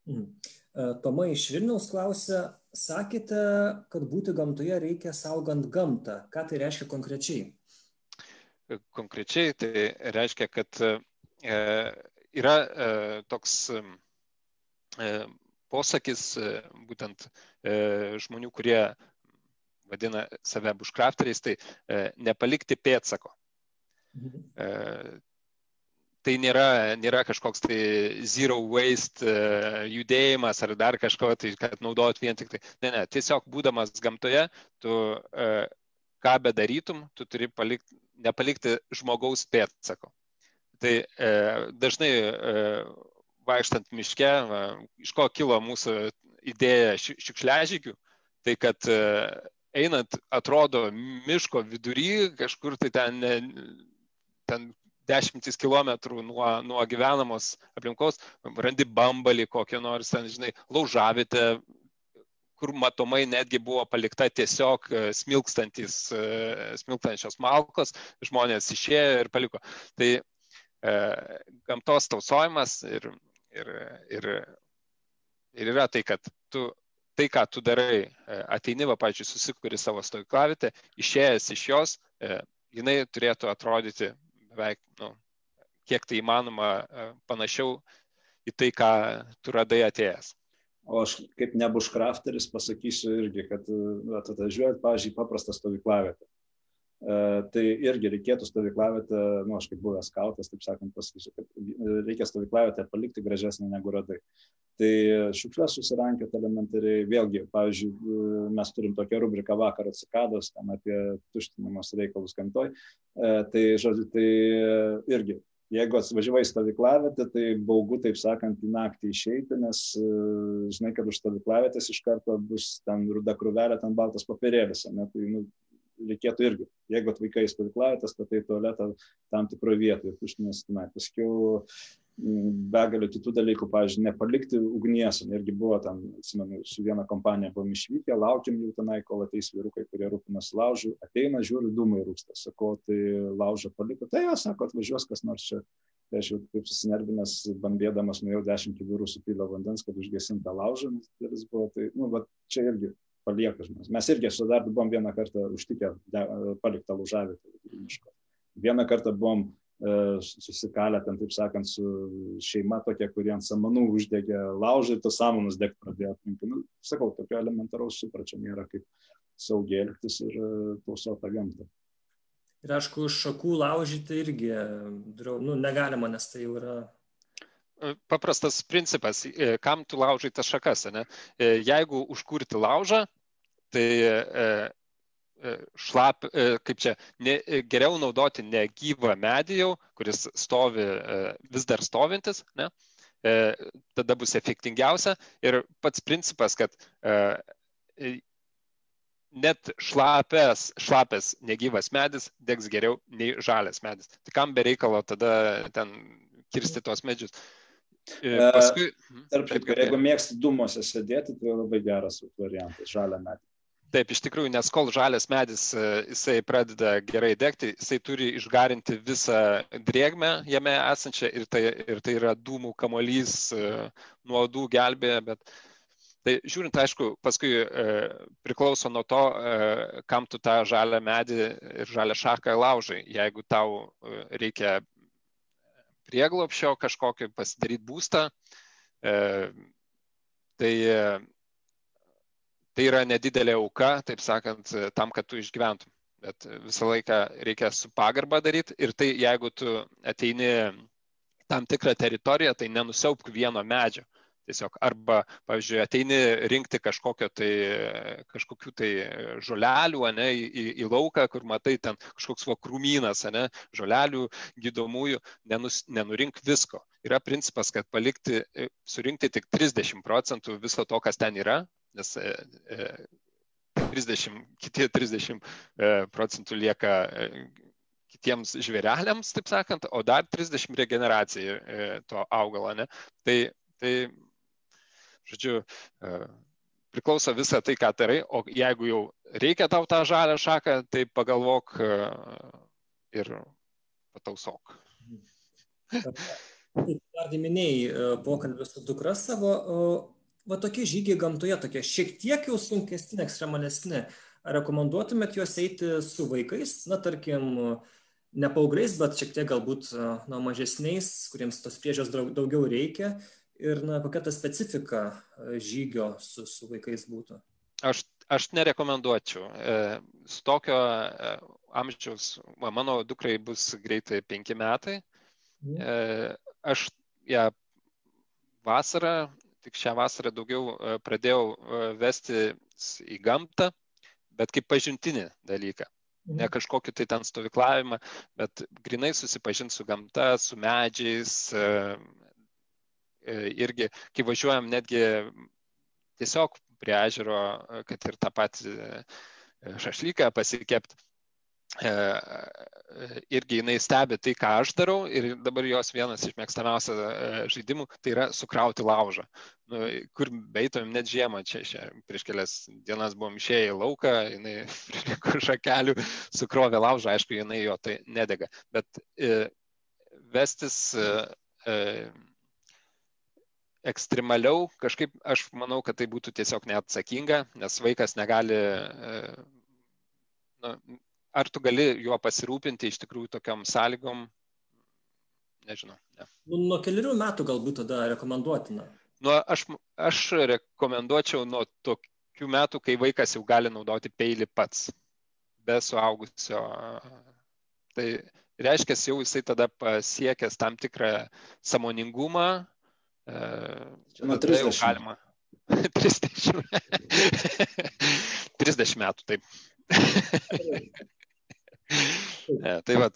E, Toma iš Vilniaus klausia, sakėte, kad būti gamtoje reikia saugant gamtą. Ką tai reiškia konkrečiai? Konkrečiai tai reiškia, kad e, yra e, toks e, posakis e, būtent žmonių, kurie vadina save buškrafteriais, tai nepalikti pėtsako. Mhm. Tai nėra, nėra kažkoks tai zero waste judėjimas ar dar kažko, tai kad naudot vien tik tai. Ne, ne, tiesiog būdamas gamtoje, tu ką bedarytum, tu turi palikti, nepalikti žmogaus pėdsako. Tai uh, dažnai uh, vaikštant miške, uh, iš ko kilo mūsų idėja šiukšliažygių, tai kad uh, einant atrodo miško vidury, kažkur tai ten ten dešimtis kilometrų nuo, nuo gyvenamos aplinkos, randi bambalį kokią nors, ten, žinai, laužavitę, kur matomai netgi buvo palikta tiesiog e, e, smilkstančios malkos, žmonės išėjo ir paliko. Tai e, gamtos tausojimas ir, ir, ir, ir yra tai, kad tu tai, ką tu darai, e, ateini, va, pažiūrėjau, susikuri savo stovyklavitę, išėjęs iš jos, jinai turėtų atrodyti beveik, nu, kiek tai įmanoma e, panašiau į tai, ką tu radai atėjęs. O aš kaip nebuškrafteris pasakysiu irgi, kad e, atvažiuojat, pavyzdžiui, paprastą stovyklavietę. E, tai irgi reikėtų stovyklavietę, nu, aš kaip buvęs skautas, taip sakant, pasakysiu, kad reikia stovyklavietę palikti gražesnę negu radai. Tai šiukšlės susirankiot elementariai, vėlgi, pavyzdžiui, mes turim tokią rubriką vakar atsikados, ten apie tuštinimus reikalus gamtoj. E, tai, žodžiu, tai irgi jeigu atvažiavai stovyklavietę, tai baugu, taip sakant, į naktį išeiti, nes e, žinai, kad už stovyklavietės iš karto bus ten ruda krūvelė, ten baltas papirėlis. Ne? Tai nu, reikėtų irgi, jeigu atvykai į stovyklavietę, statai tualetą tam tikroje vietoje, tuštinės tenai. Paskiau mm, begalė kitų dalykų, pavyzdžiui, nepalikti ugnies, irgi buvo ten, atsimenu, su viena kompanija buvom išvykę, laukiam jų tenai, kol ateis vyrukai, kurie rūpinasi laužu, ateina, žiūri, dūmai rūksta, sako, tai laužą paliko, tai jo, sako, atvažiuos kas nors čia. Tai aš jau kaip susinervinęs, bambėdamas, nuėjau dešimt kibirų supylę vandens, kad užgesintą laužą, nes tai buvo, tai, nu, bet čia irgi palieka žmonės. Mes irgi su darbu buvom vieną kartą užtikę paliktą lūžavietę miško. Vieną kartą buvom e, susikalę ten, taip sakant, su šeima tokia, kurie ant samanų uždegė laužą ir tos samanus degti pradėjo aplinkui. Nu, sakau, tokio elementaraus supračio nėra, kaip saugiai elgtis ir e, tausoti gamtą. Ir aišku, šakų laužyti irgi nu, negalima, nes tai jau yra paprastas principas, e, kam tu laužai tas šakas. Ne? Jeigu užkurti laužą, tai e, šlap, kaip čia, ne, geriau naudoti ne gyvą medį jau, kuris stovi, vis dar stovintis, ne, tada bus efektingiausia. Ir pats principas, kad net šlapės, šlapės negyvas medis degs geriau nei žalias medis. Tai kam be reikalo tada ten kirsti tos medžius? Paskui. Tarp kitko, jeigu mėgsti dūmose sėdėti, tai labai geras variantas - žalia medį. Taip, iš tikrųjų, nes kol žalias medis jisai pradeda gerai degti, jisai turi išgarinti visą drėgmę jame esančią ir tai, ir tai yra dūmų kamolys nuo odų gelbėje, bet Tai žiūrint, aišku, paskui e, priklauso nuo to, e, kam tu tą žalę medį ir žalę šaką laužai. Jeigu tau e, reikia prieglopšio kažkokį pasidaryti būstą, e, tai, tai yra nedidelė auka, taip sakant, tam, kad tu išgyventum. Bet visą laiką reikia su pagarba daryti ir tai jeigu tu ateini tam tikrą teritoriją, tai nenusiaupk vieno medžio tiesiog arba, pavyzdžiui, ateini rinkti kažkokio tai, kažkokių tai žolelių, ne, į, į lauką, kur matai ten kažkoks vakrumynas, ne, žolelių gydomųjų, nenus, nenurink visko. Yra principas, kad palikti, surinkti tik 30 procentų viso to, kas ten yra, nes 30, kiti 30 e, procentų lieka e, kitiems žvėreliams, taip sakant, o dar 30 regeneracijai e, to augalo. Ne? Tai, tai Žodžiu, e, priklauso visą tai, ką darai, o jeigu jau reikia tau tą žalę šaką, tai pagalvok e, ir patausok. Dar minėjai e, pokalbį su dukra savo, va tokie žygiai gamtoje, tokie šiek tiek jau sunkesni, ekstremalesni. Ar rekomenduotumėt juos eiti su vaikais, na tarkim, ne paaugliais, bet šiek tiek galbūt na, mažesniais, kuriems tos priežios daugiau reikia, ir na, kokia ta specifika e, žygio su, su vaikais būtų? Aš, aš nerekomenduočiau. E, su tokio e, amžiaus, mano dukrai bus greitai penki metai. Mhm. Aš ją vasarą, tik šią vasarą daugiau pradėjau vesti į gamtą, bet kaip pažintinį dalyką. Ne mhm. kažkokį tai ten stovyklavimą, bet grinai susipažinti su gamta, su medžiais, irgi, kai važiuojam netgi tiesiog prie ežero, e, kad ir tą patį e, šašlyką pasikepti, irgi jinai stebi tai, ką aš darau ir dabar jos vienas iš mėgstamiausių žaidimų tai yra sukrauti laužą. Nu, kur beitojom net žiemą, čia, čia prieš kelias dienas buvom išėję į lauką, jinai prie šakelių sukrovė laužą, aišku, jinai jo tai nedega. Bet vestis ekstremaliau, kažkaip aš manau, kad tai būtų tiesiog neatsakinga, nes vaikas negali, e, na, ar tu gali juo pasirūpinti iš tikrųjų tokiam sąlygom, nežinau. Ne. Nu, nuo keliarių metų galbūt tada rekomenduotina. Nu, aš, aš rekomenduočiau nuo tokių metų, kai vaikas jau gali naudoti peilį pats, be suaugusio. Tai reiškia, jau jisai tada pasiekęs tam tikrą samoningumą, nuo 30. Galima. 30. 30 metų, taip. Tai va,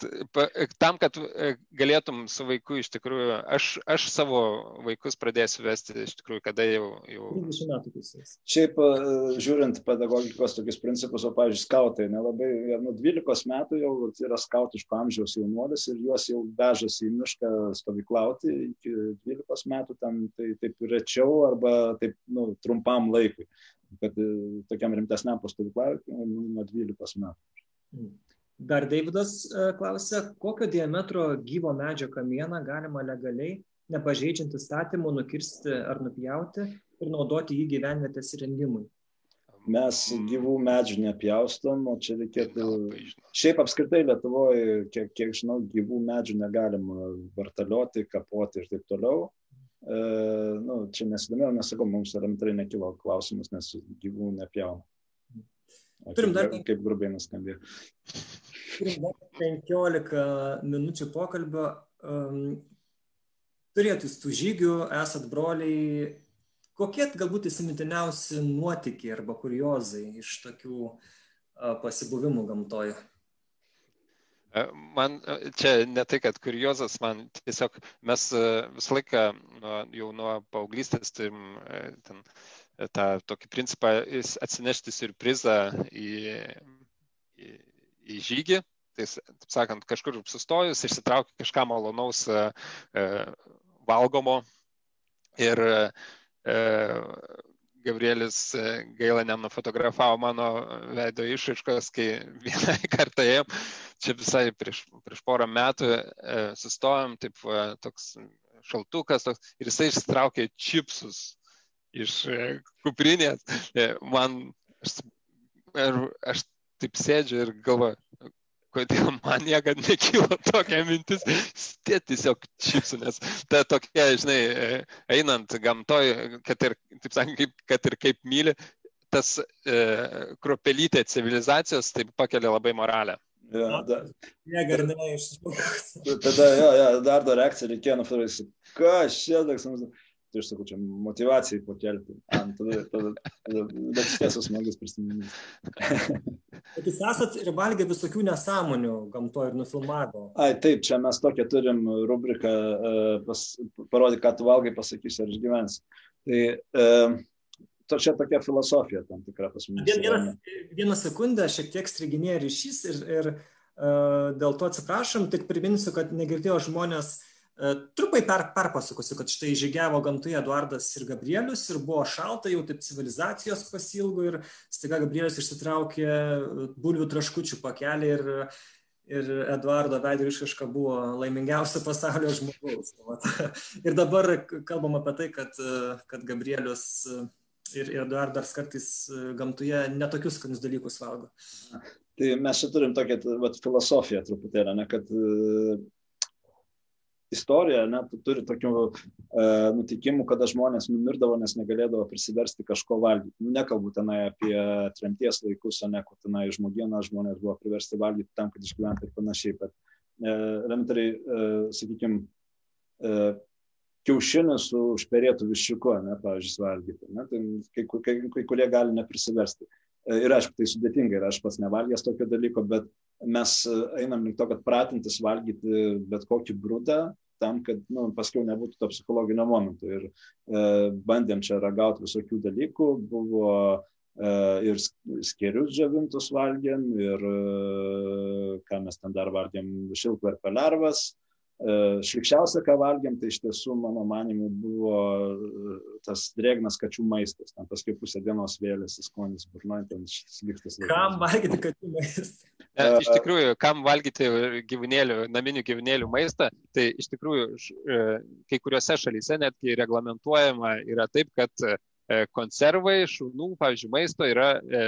tam, kad e, galėtum su vaiku iš tikrųjų, aš, aš savo vaikus pradėsiu vesti iš tikrųjų, kada jau... jau... 20 metų pusės. Šiaip, e, žiūrint pedagogikos tokius principus, o, pavyzdžiui, skautai, nelabai, nuo 12 metų jau yra skautiško amžiaus jaunuolis ir juos jau vežasi į mišką stovyklauti iki 12 metų, ten tai taip rečiau arba taip, nu, trumpam laikui, kad e, tokiam rimtesniam pastovyklavimui nuo 12 metų. Dar Davidas e, klausia, kokio diametro gyvo medžio kamieną galima legaliai, nepažeidžiant įstatymų, nukirsti ar nupjauti ir naudoti jį gyvenvietės įrengimui. Mes gyvų medžių nepjaustom, o čia reikėtų. Šiaip apskritai Lietuvoje, kiek, kiek žinau, gyvų medžių negalima vartalioti, kapoti ir taip toliau. E, nu, čia nesidomėjau, nesakau, mums elementariai nekilo klausimas, nes gyvų nepjaunam. Turim dar kaip, kaip grubiai nuskambėjo. Turim dar 15 minučių pokalbio. Um, turėtų tų žygių, esat broliai. Kokie galbūt įsimintiniausi nuotykiai arba kuriozai iš tokių pasibuvimų gamtoje. Man čia ne tai, kad kuriozas, man tiesiog mes visą laiką nuo, jau nuo paauglystės turim ten, tą tokį principą atsinešti surprizą į, į, į žygį. Tai, taip sakant, kažkur sustojus, išsitraukti kažką malonaus valgomo. Ir Gabrielis e, gaila nenufotografavo mano veido išraiškos, kai vieną kartą ėjom, čia visai prieš, prieš porą metų e, sustojom, taip toks šaltukas toks, ir jisai išsitraukė čipsus iš e, kuprinės. Man, aš, aš taip sėdžiu ir galvoju, kodėl man niekada nekyla tokia mintis, stė tiesiog čipsų, nes ta tokia, žinai, einant gamtoj, kad ir, taip sakant, kaip, kad ir kaip myli, tas e, kropelytė civilizacijos taip pakelia labai moralę. Ja, da, Negarnai iš tikrųjų. Tada, jo, jo, dar dar reakcija reikėjo nufotografuoti. Kas čia toks, tai aš sakau, čia motivacijai pakelti. Ant, tada, tada, tada, bet iš tiesų smagus prisiminimas. Bet jūs esat ir valgę visokių nesąmonių gamtoje ir nufilmavę. Ai, taip, čia mes tokią turim rubriką, pas, parodyk, ką tu valgai, pasakysi, ar išgyvensi. Tai uh, to čia tokia filosofija tam tikra pas mus. Vien, vieną, vieną sekundę šiek tiek striginėja ryšys ir, ir uh, dėl to atsiprašom, tik priminsiu, kad negirdėjo žmonės uh, Trupai per, perpasakosiu, kad štai žygiavo gamtoje Eduardas ir Gabrielius ir buvo šalta, jau taip civilizacijos pasilgo ir staiga Gabrielius išsitraukė e, bulvių traškučių pakelį ir, ir Eduardo veido iškaška buvo laimingiausio pasaulio žmogaus. Ir dabar kalbam apie tai, kad, e, kad Gabrielius ir, ir Eduardas kartais gamtoje netokius skanius dalykus valgo. Tai mes čia turim tokią vat, filosofiją truputėlį, ne, kad istorija net turi tokių e, nutikimų, kada žmonės numirdavo, nes negalėdavo prisiversti kažko valgyti. Nu, nekalbu tenai apie tremties laikus, o ne, kur tenai žmogieną žmonės buvo priversti valgyti tam, kad išgyventų ir panašiai. Bet e, elementariai, e, sakykime, e, kiaušinis su užperėtų viščiuku, ne, pavyzdžiui, valgyti. Ne, tai kai, kai, kai kurie gali neprisiversti. E, ir aišku, tai sudėtinga ir aš pats nevalgęs tokio dalyko, bet mes e, einam link to, kad pratintis valgyti bet kokį brūdą, tam, kad nu, paskui nebūtų to psichologinio momento. Ir e, bandėm čia ragauti visokių dalykų, buvo e, ir skerius džiovintus valgėm, ir e, ką mes ten dar valgėm, šilkverpio lervas. E, šlikščiausia, ką valgėm, tai iš tiesų, mano manimu, buvo e, tas drėgnas kačių maistas. Ten paskui pusę dienos vėlėsi skonis burnoje, ten sliktas. Kam valgyti kačių maistą? Ne, iš tikrųjų, kam valgyti gyvūnėlių, naminių gyvūnėlių maistą, tai iš tikrųjų e, kai kuriuose šalyse netgi reglamentuojama yra taip, kad e, konservai šunų, pavyzdžiui, maisto yra e,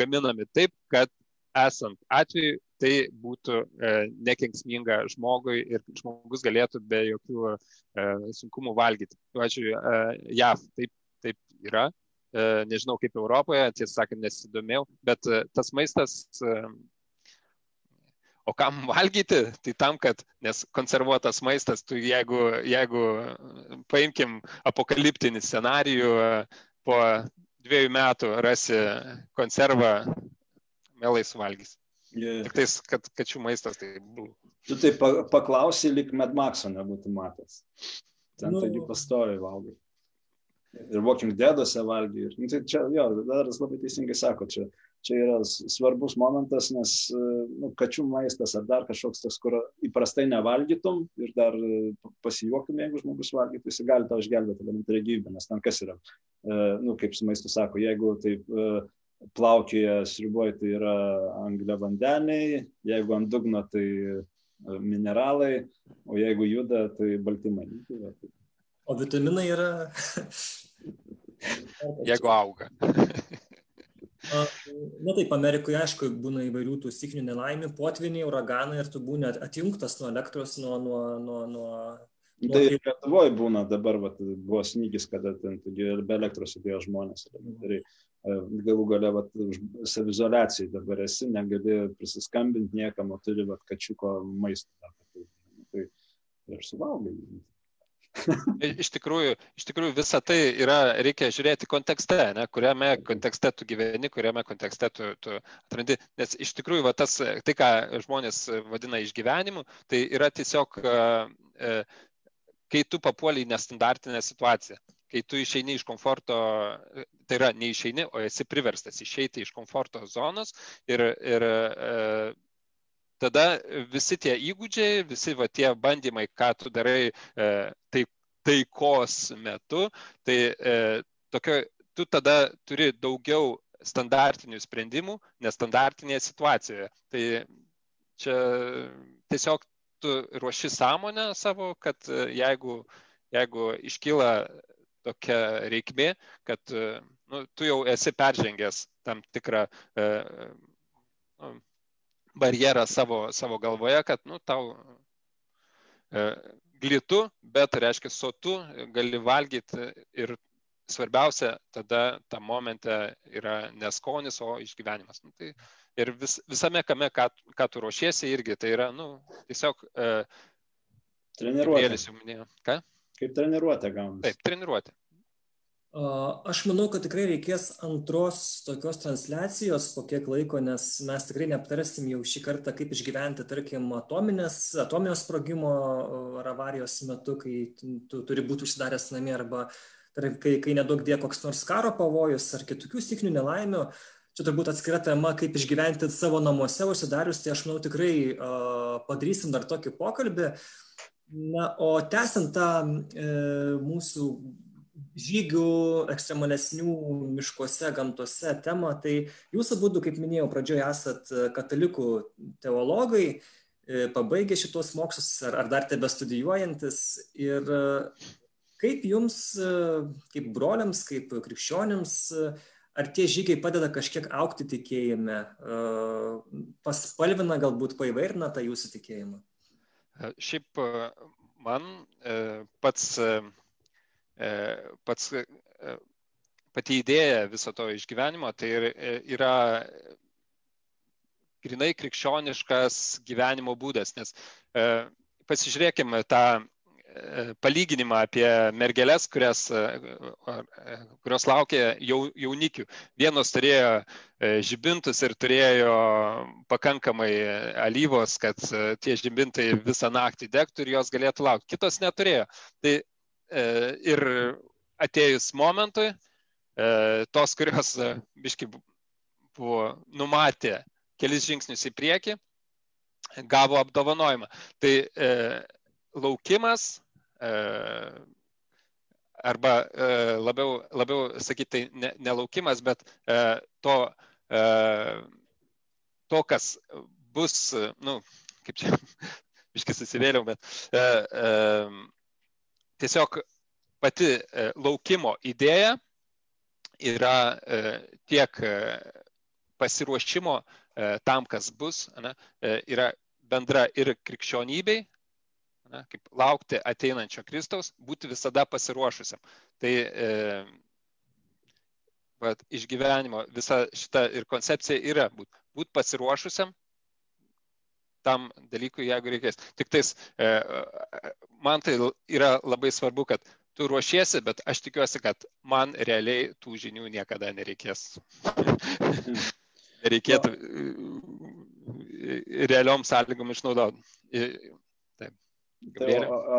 gaminami taip, kad esant atveju tai būtų nekenksminga žmogui ir žmogus galėtų be jokių sunkumų valgyti. Pavyzdžiui, JAV taip, taip yra, nežinau kaip Europoje, tiesą sakant, nesidomėjau, bet tas maistas O kam valgyti? Tai tam, kad, nes konservuotas maistas, tu jeigu, jeigu paimkim apokaliptinį scenarijų, po dviejų metų rasi konservą, mielai suvalgys. Yeah. Tik tais, kad kačių maistas tai buvo. Tu tai paklausai, lik Medmakso nebūtų matęs. Ten nu. taigi pastoviai valgai. Ir Walking Dead'ose valgai. Ir, nu, tai čia, jo, Daras labai teisingai sako, čia čia yra svarbus momentas, nes nu, kačių maistas ar dar kažkoks tas, kur įprastai nevalgytum ir dar pasijuokim, jeigu žmogus valgytų, jis gali tau išgelbėti elementariai gyvybę, nes ten kas yra, nu, kaip su maistu sako, jeigu taip plaukioja sriuboje, tai yra anglio vandeniai, jeigu ant dugno, tai mineralai, o jeigu juda, tai baltymai. Tai o vitaminai yra. jeigu auga. Na taip, Amerikoje aišku būna įvairių tų stikinių nelaimių, potviniai, uraganai ir tu būni atjungtas nuo elektros, nuo... nuo, nuo, nuo Nu, tai Lietuvoje būna dabar, vat, buvo snygis, kada ten be elektros atėjo žmonės. Ir galų gale vat, savizolacijai dabar esi, negali prisiskambinti niekam, o turi vat, kačiuko maistą. Tai ir suvalgai. iš, tikrųjų, iš tikrųjų visą tai yra, reikia žiūrėti kontekste, ne, kuriame kontekste tu gyveni, kuriame kontekste tu, tu atrandi. Nes iš tikrųjų va, tas, tai, ką žmonės vadina išgyvenimu, tai yra tiesiog, kai tu papuoliai nestandartinę situaciją kai tu išeini iš komforto, tai yra neišeini, o esi priverstas išeiti iš komforto zonos ir, ir e, tada visi tie įgūdžiai, visi va, tie bandymai, ką tu darai e, tai, taikos metu, tai e, tokio, tu tada turi daugiau standartinių sprendimų nestandartinėje situacijoje. Tai čia tiesiog tu ruoši sąmonę savo, kad e, jeigu, jeigu iškyla tokia reikmė, kad nu, tu jau esi peržengęs tam tikrą e, nu, barjerą savo, savo galvoje, kad nu, tau e, glitų, bet reiškia sotu, gali valgyti ir svarbiausia tada tam momente yra neskonis, o išgyvenimas. Nu, tai ir vis, visame kame, ką, ką tu ruošiesi irgi, tai yra nu, tiesiog e, treniruotė. Ką? Kaip treniruotė gaunasi. Taip, treniruotė. Aš manau, kad tikrai reikės antros tokios transliacijos po kiek laiko, nes mes tikrai neaptarsim jau šį kartą, kaip išgyventi, tarkim, atominės, atominio sprogimo ar avarijos metu, kai tu turi būti užsidaręs namie arba tarkim, kai, kai nedaug dė koks nors karo pavojus ar kitokių stiknių nelaimių. Čia turbūt atskira tema, kaip išgyventi savo namuose užsidarius, tai aš manau tikrai uh, padarysim dar tokį pokalbį. Na, o tęsiant tą e, mūsų žygių ekstremalesnių miškuose, gamtose temą, tai jūs abu, kaip minėjau, pradžioje esat e, katalikų teologai, e, pabaigę šitos mokslus ar, ar dar tebe studijuojantis. Ir e, kaip jums, kaip broliams, kaip krikščionims, ar tie žygiai padeda kažkiek aukti tikėjime, paspalvina, galbūt paįvairina tą jūsų tikėjimą? Šiaip man pats E, pats, e, pati idėja viso to išgyvenimo, tai e, yra grinai krikščioniškas gyvenimo būdas, nes pasižiūrėkime tą palyginimą apie mergelės, kurias, kurios laukia jau, jaunikių. Vienos turėjo žibintus ir turėjo pakankamai alyvos, kad tie žibintai visą naktį degtų ir jos galėtų laukti. Kitos neturėjo. Tai E, ir atėjus momentui, e, tos, kurios e, biški buvo numatę kelis žingsnius į priekį, gavo apdovanojimą. Tai e, laukimas e, arba e, labiau, labiau sakyti, tai ne, nelaukimas, bet e, to, to, kas bus, nu, kaip čia, biškis įsivėliau, bet tiesiog pati laukimo idėja yra tiek pasiruošimo tam, kas bus, ne, yra bendra ir krikščionybei, ne, kaip laukti ateinančio Kristaus, būti visada pasiruošusiam. Tai e, vat, išgyvenimo visa šita ir koncepcija yra būti būt pasiruošusiam tam dalykui, jeigu reikės. Tik tais e, man tai yra labai svarbu, kad tu ruošiesi, bet aš tikiuosi, kad man realiai tų žinių niekada nereikės. Reikėtų e, realiom sąlygom išnaudoti. Tai,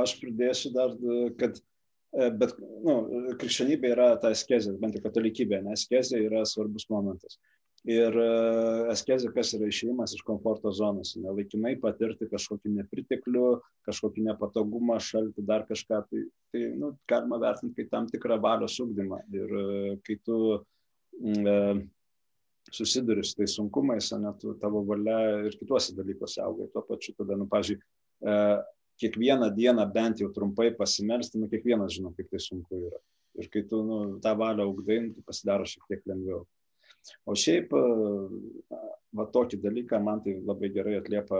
aš pridėsiu dar, kad e, Bet, nu, krikščionybė yra ta askezė, bent jau katalikybė, nes askezė yra svarbus momentas. Ir askezė, e, kas yra išėjimas iš komforto zonos, nelaikinai patirti kažkokį nepriteklių, kažkokį nepatogumą, šaltį, dar kažką, tai, tai nu, galima vertinti kaip tam tikrą valios ugdymą. Ir e, kai tu e, susiduri su tais sunkumais, net tavo valia ir kituose dalykuose auga. Tuo pačiu tada, nu, pažiūrėjau, e, kiekvieną dieną bent jau trumpai pasimelsti, nu, kiekvienas žino, kaip tai sunku yra. Ir kai tu nu, tą valią augdai, nu, tai pasidaro šiek tiek lengviau. O šiaip, va tokį dalyką man tai labai gerai atliepa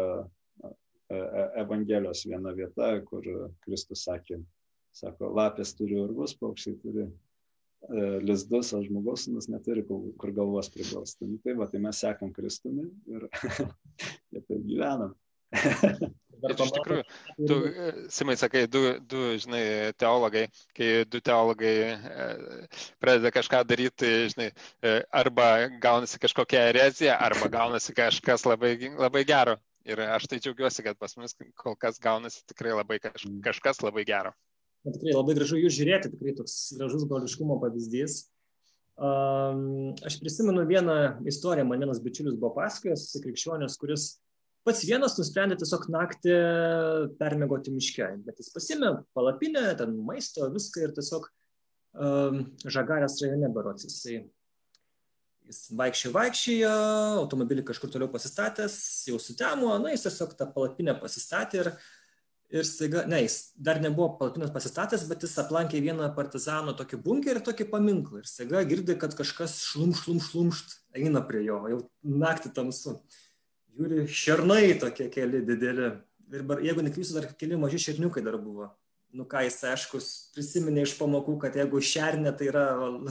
Evangelijos viena vieta, kur Kristus sakė, sako, lapės turi urvus, paukščiai turi lizdus, o žmogaus sunus neturi kur galvos priglausti. Nu, tai va, tai mes sekam Kristumi ir taip gyvenam. Bet iš tikrųjų, tu, Simai, sakai, du, du, žinai, teologai, kai du teologai e, pradeda kažką daryti, žinai, e, arba gaunasi kažkokia erezija, arba gaunasi kažkas labai, labai gero. Ir aš tai džiaugiuosi, kad pas mus kol kas gaunasi tikrai labai kaž, mm. kažkas labai gero. Na, tikrai labai gražu jūs žiūrėti, tikrai toks gražus broliškumo pavyzdys. Um, aš prisimenu vieną istoriją, man vienas bičiulis buvo pasakojęs, krikščionis, kuris pats vienas nusprendė tiesiog naktį permegoti miške. Bet jis pasimė palapinę, ten maisto, viską ir tiesiog um, žagarės rajone berots. Jisai jis vaikščiojo, vaikščiojo, automobilį kažkur toliau pasistatęs, jau sutemo, na, jis tiesiog tą palapinę pasistatė ir, ir staiga, ne, jis dar nebuvo palapinės pasistatęs, bet jis aplankė vieną partizano tokį bunkerį ir tokį paminklą. Ir staiga girdi, kad kažkas šlum, šlum, šlumšt eina prie jo, jau naktį tamsu. Žiūri, šernai tokie keli dideli. Ir jeigu neklysiu, dar keli maži šerniukai dar buvo nu ką jis aišku prisiminė iš pamokų, kad jeigu šernė, tai yra,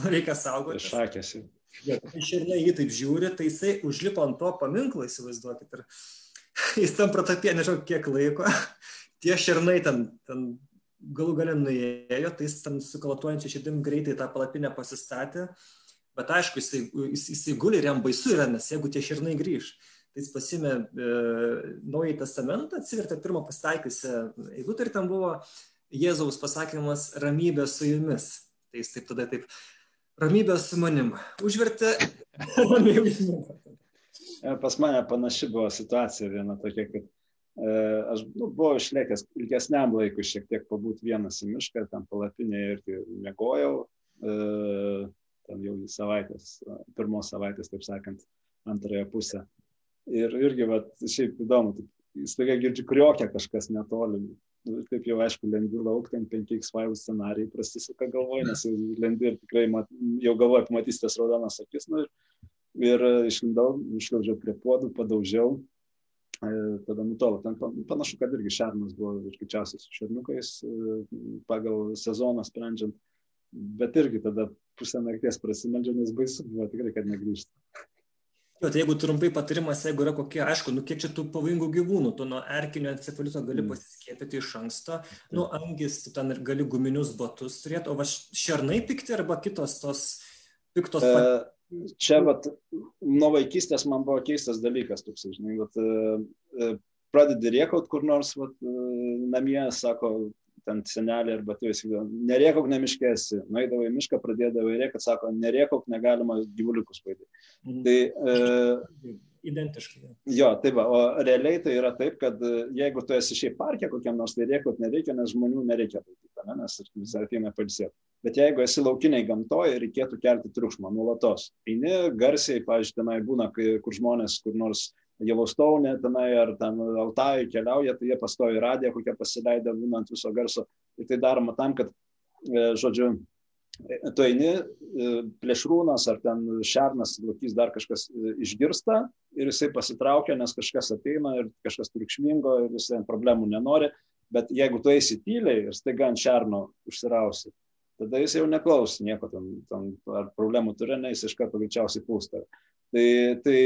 reikia saugoti. Šakėsi. Ja, kai šernė jį taip žiūri, tai jisai užlipo ant to paminklo, įsivaizduokit. Ir jis tam pratapė, nežinau, kiek laiko. Tie šernai ten, ten galų galę nuėjo, tai jis ten su kalatuojančia širdim greitai tą palapinę pasistatė. Bet aišku, jisai, jis, jisai guli ir jam baisu yra, nes jeigu tie šernai grįž, tai jis pasimė e, Naująjį testamentą, atsivertė pirmą pastaikiusią eilutę ir ten buvo Jėzaus pasakymas ramybė su jumis. Tai jis taip tada taip ramybė su manim. Užvertė užmigti. Pas mane panaši buvo situacija viena tokia, kad e, aš nu, buvau išlėkęs ilgesniam laikui šiek tiek pabūt vienas į mišką, ten palapinėje ir mėgojau, e, ten jau į savaitės, pirmos savaitės, taip sakant, antrąją pusę. Ir irgi, va, šiaip įdomu, staiga girdžiu kriokia kažkas netoli, nu, taip jau aišku, lendi lauk, ten 5x5 scenarijai prasisuka galvoje, nes jau lendi ir tikrai mat, jau galvoju, pamatysite tas raudonas akis. Nu, ir, ir išlindau, išliaužiau prie puodų, padaužiau, e, tada nutolo. Ten panašu, kad irgi šernas buvo ir greičiausiai su šerniukais e, pagal sezoną sprendžiant, bet irgi tada pusę nakties prasimeldžiau, nes baisu buvo tikrai, kad negrįžtų. Jo, tai jeigu trumpai patarimas, jeigu yra kokie, aišku, nu kiek čia tų pavojingų gyvūnų, tu nuo erkinio encefalito gali mm. pasiskiepyti iš anksto, mm. nu angis, tu ten ir gali guminius batus turėti, o va šernai pikti arba kitos tos piktos. E, čia, vat, nuo vaikystės man buvo keistas dalykas, toks, žinai, vat, e, e pradedi riekaut kur nors, vat, e, namie, sako, ten senelė arba tu esi, nerėkauk nemiškėsi, nueidavo į mišką, pradėdavo rėką, sako, nerėkauk, negalima gyvuliukus baidyti. Mhm. Tai, e, Identiškai. Jo, tai va, o realiai tai yra taip, kad e, jeigu tu esi šiaip parke kokiam nors, tai rėkaut nereikia, nes žmonių nereikia baidyti, ne, nes visi ateina palsėti. Bet jeigu esi laukiniai gamtoje, reikėtų kelti triukšmą nuolatos. Eini garsiai, pažiūrėjau, tenai būna, kur žmonės kur nors Jelaustonė tenai ar ten Altai keliauja, tai jie pastovi radiją, kokią pasileidę būna ant viso garso. Ir tai daroma tam, kad, e, žodžiu, e, tu eini, e, plėšrūnas ar ten šernas, lokys dar kažkas išgirsta ir jisai pasitraukia, nes kažkas ateina ir kažkas triukšmingo ir jisai problemų nenori. Bet jeigu tu eisi tyliai ir staiga ant šerno užsirausi, tada jis jau neklaus nieko, ten, ten, ar problemų turi, ne, jis iš karto greičiausiai pūsta. Tai, tai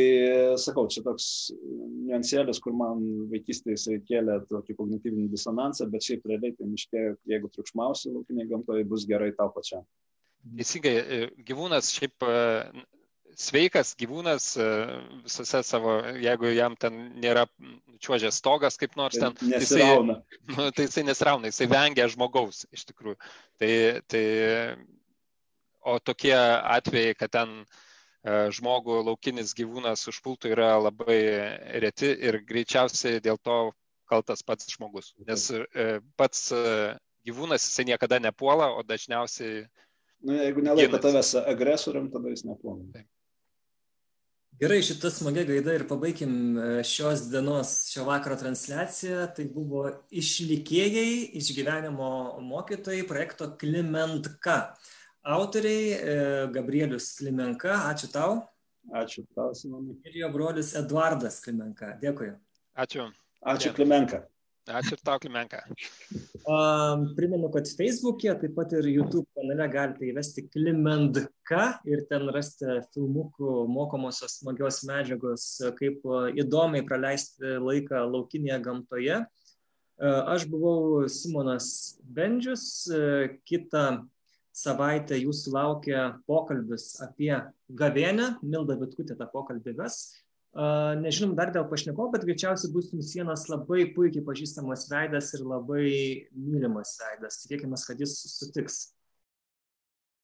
sakau, čia toks niuansėlis, kur man vaikystėje jisai kėlė tokį kognityvinį disonansą, bet šiaip realiai tai miške, jeigu triukšmausi laukiniai gamtoje, bus gerai tau pačiam. Teisingai, gyvūnas šiaip sveikas gyvūnas e, visose savo, jeigu jam ten nėra čiuožęs stogas kaip nors ten, tai jisai, nu, tai jisai nesrauna, jisai vengia žmogaus iš tikrųjų. Tai, tai, o tokie atvejai, kad ten e, žmogų laukinis gyvūnas užpultų yra labai reti ir greičiausiai dėl to kaltas pats žmogus. Nes e, pats gyvūnas jisai niekada nepuola, o dažniausiai Nu, jeigu nelaiko tavęs agresorium, tada jis nepuola. Taip. Gerai, šitą smagę gaidą ir pabaikim e, šios dienos, šio vakaro transliaciją. Tai buvo išlikėjai, išgyvenimo mokytojai projekto Klimentka. Autoriai e, Gabrielius Klimenka, ačiū tau. Ačiū tau, Simonai. Ir jo brolis Eduardas Klimenka. Dėkui. Ačiū. Ačiū Klimenka. Ačiū ir tau, Klimenka. Um, primenu, kad Facebook'e, taip pat ir YouTube kanale galite įvesti Klimendka ir ten rasite filmukų mokomosios smagios medžiagos, kaip įdomiai praleisti laiką laukinėje gamtoje. Aš buvau Simonas Bendžius, kitą savaitę jūsų laukia pokalbis apie gavėnę, Milda Vitkutė tą pokalbį ves. Nežinom dar dėl pašnekovo, bet greičiausiai bus jums vienas labai puikiai pažįstamas veidas ir labai mylimas veidas. Tikėkime, kad jis sutiks.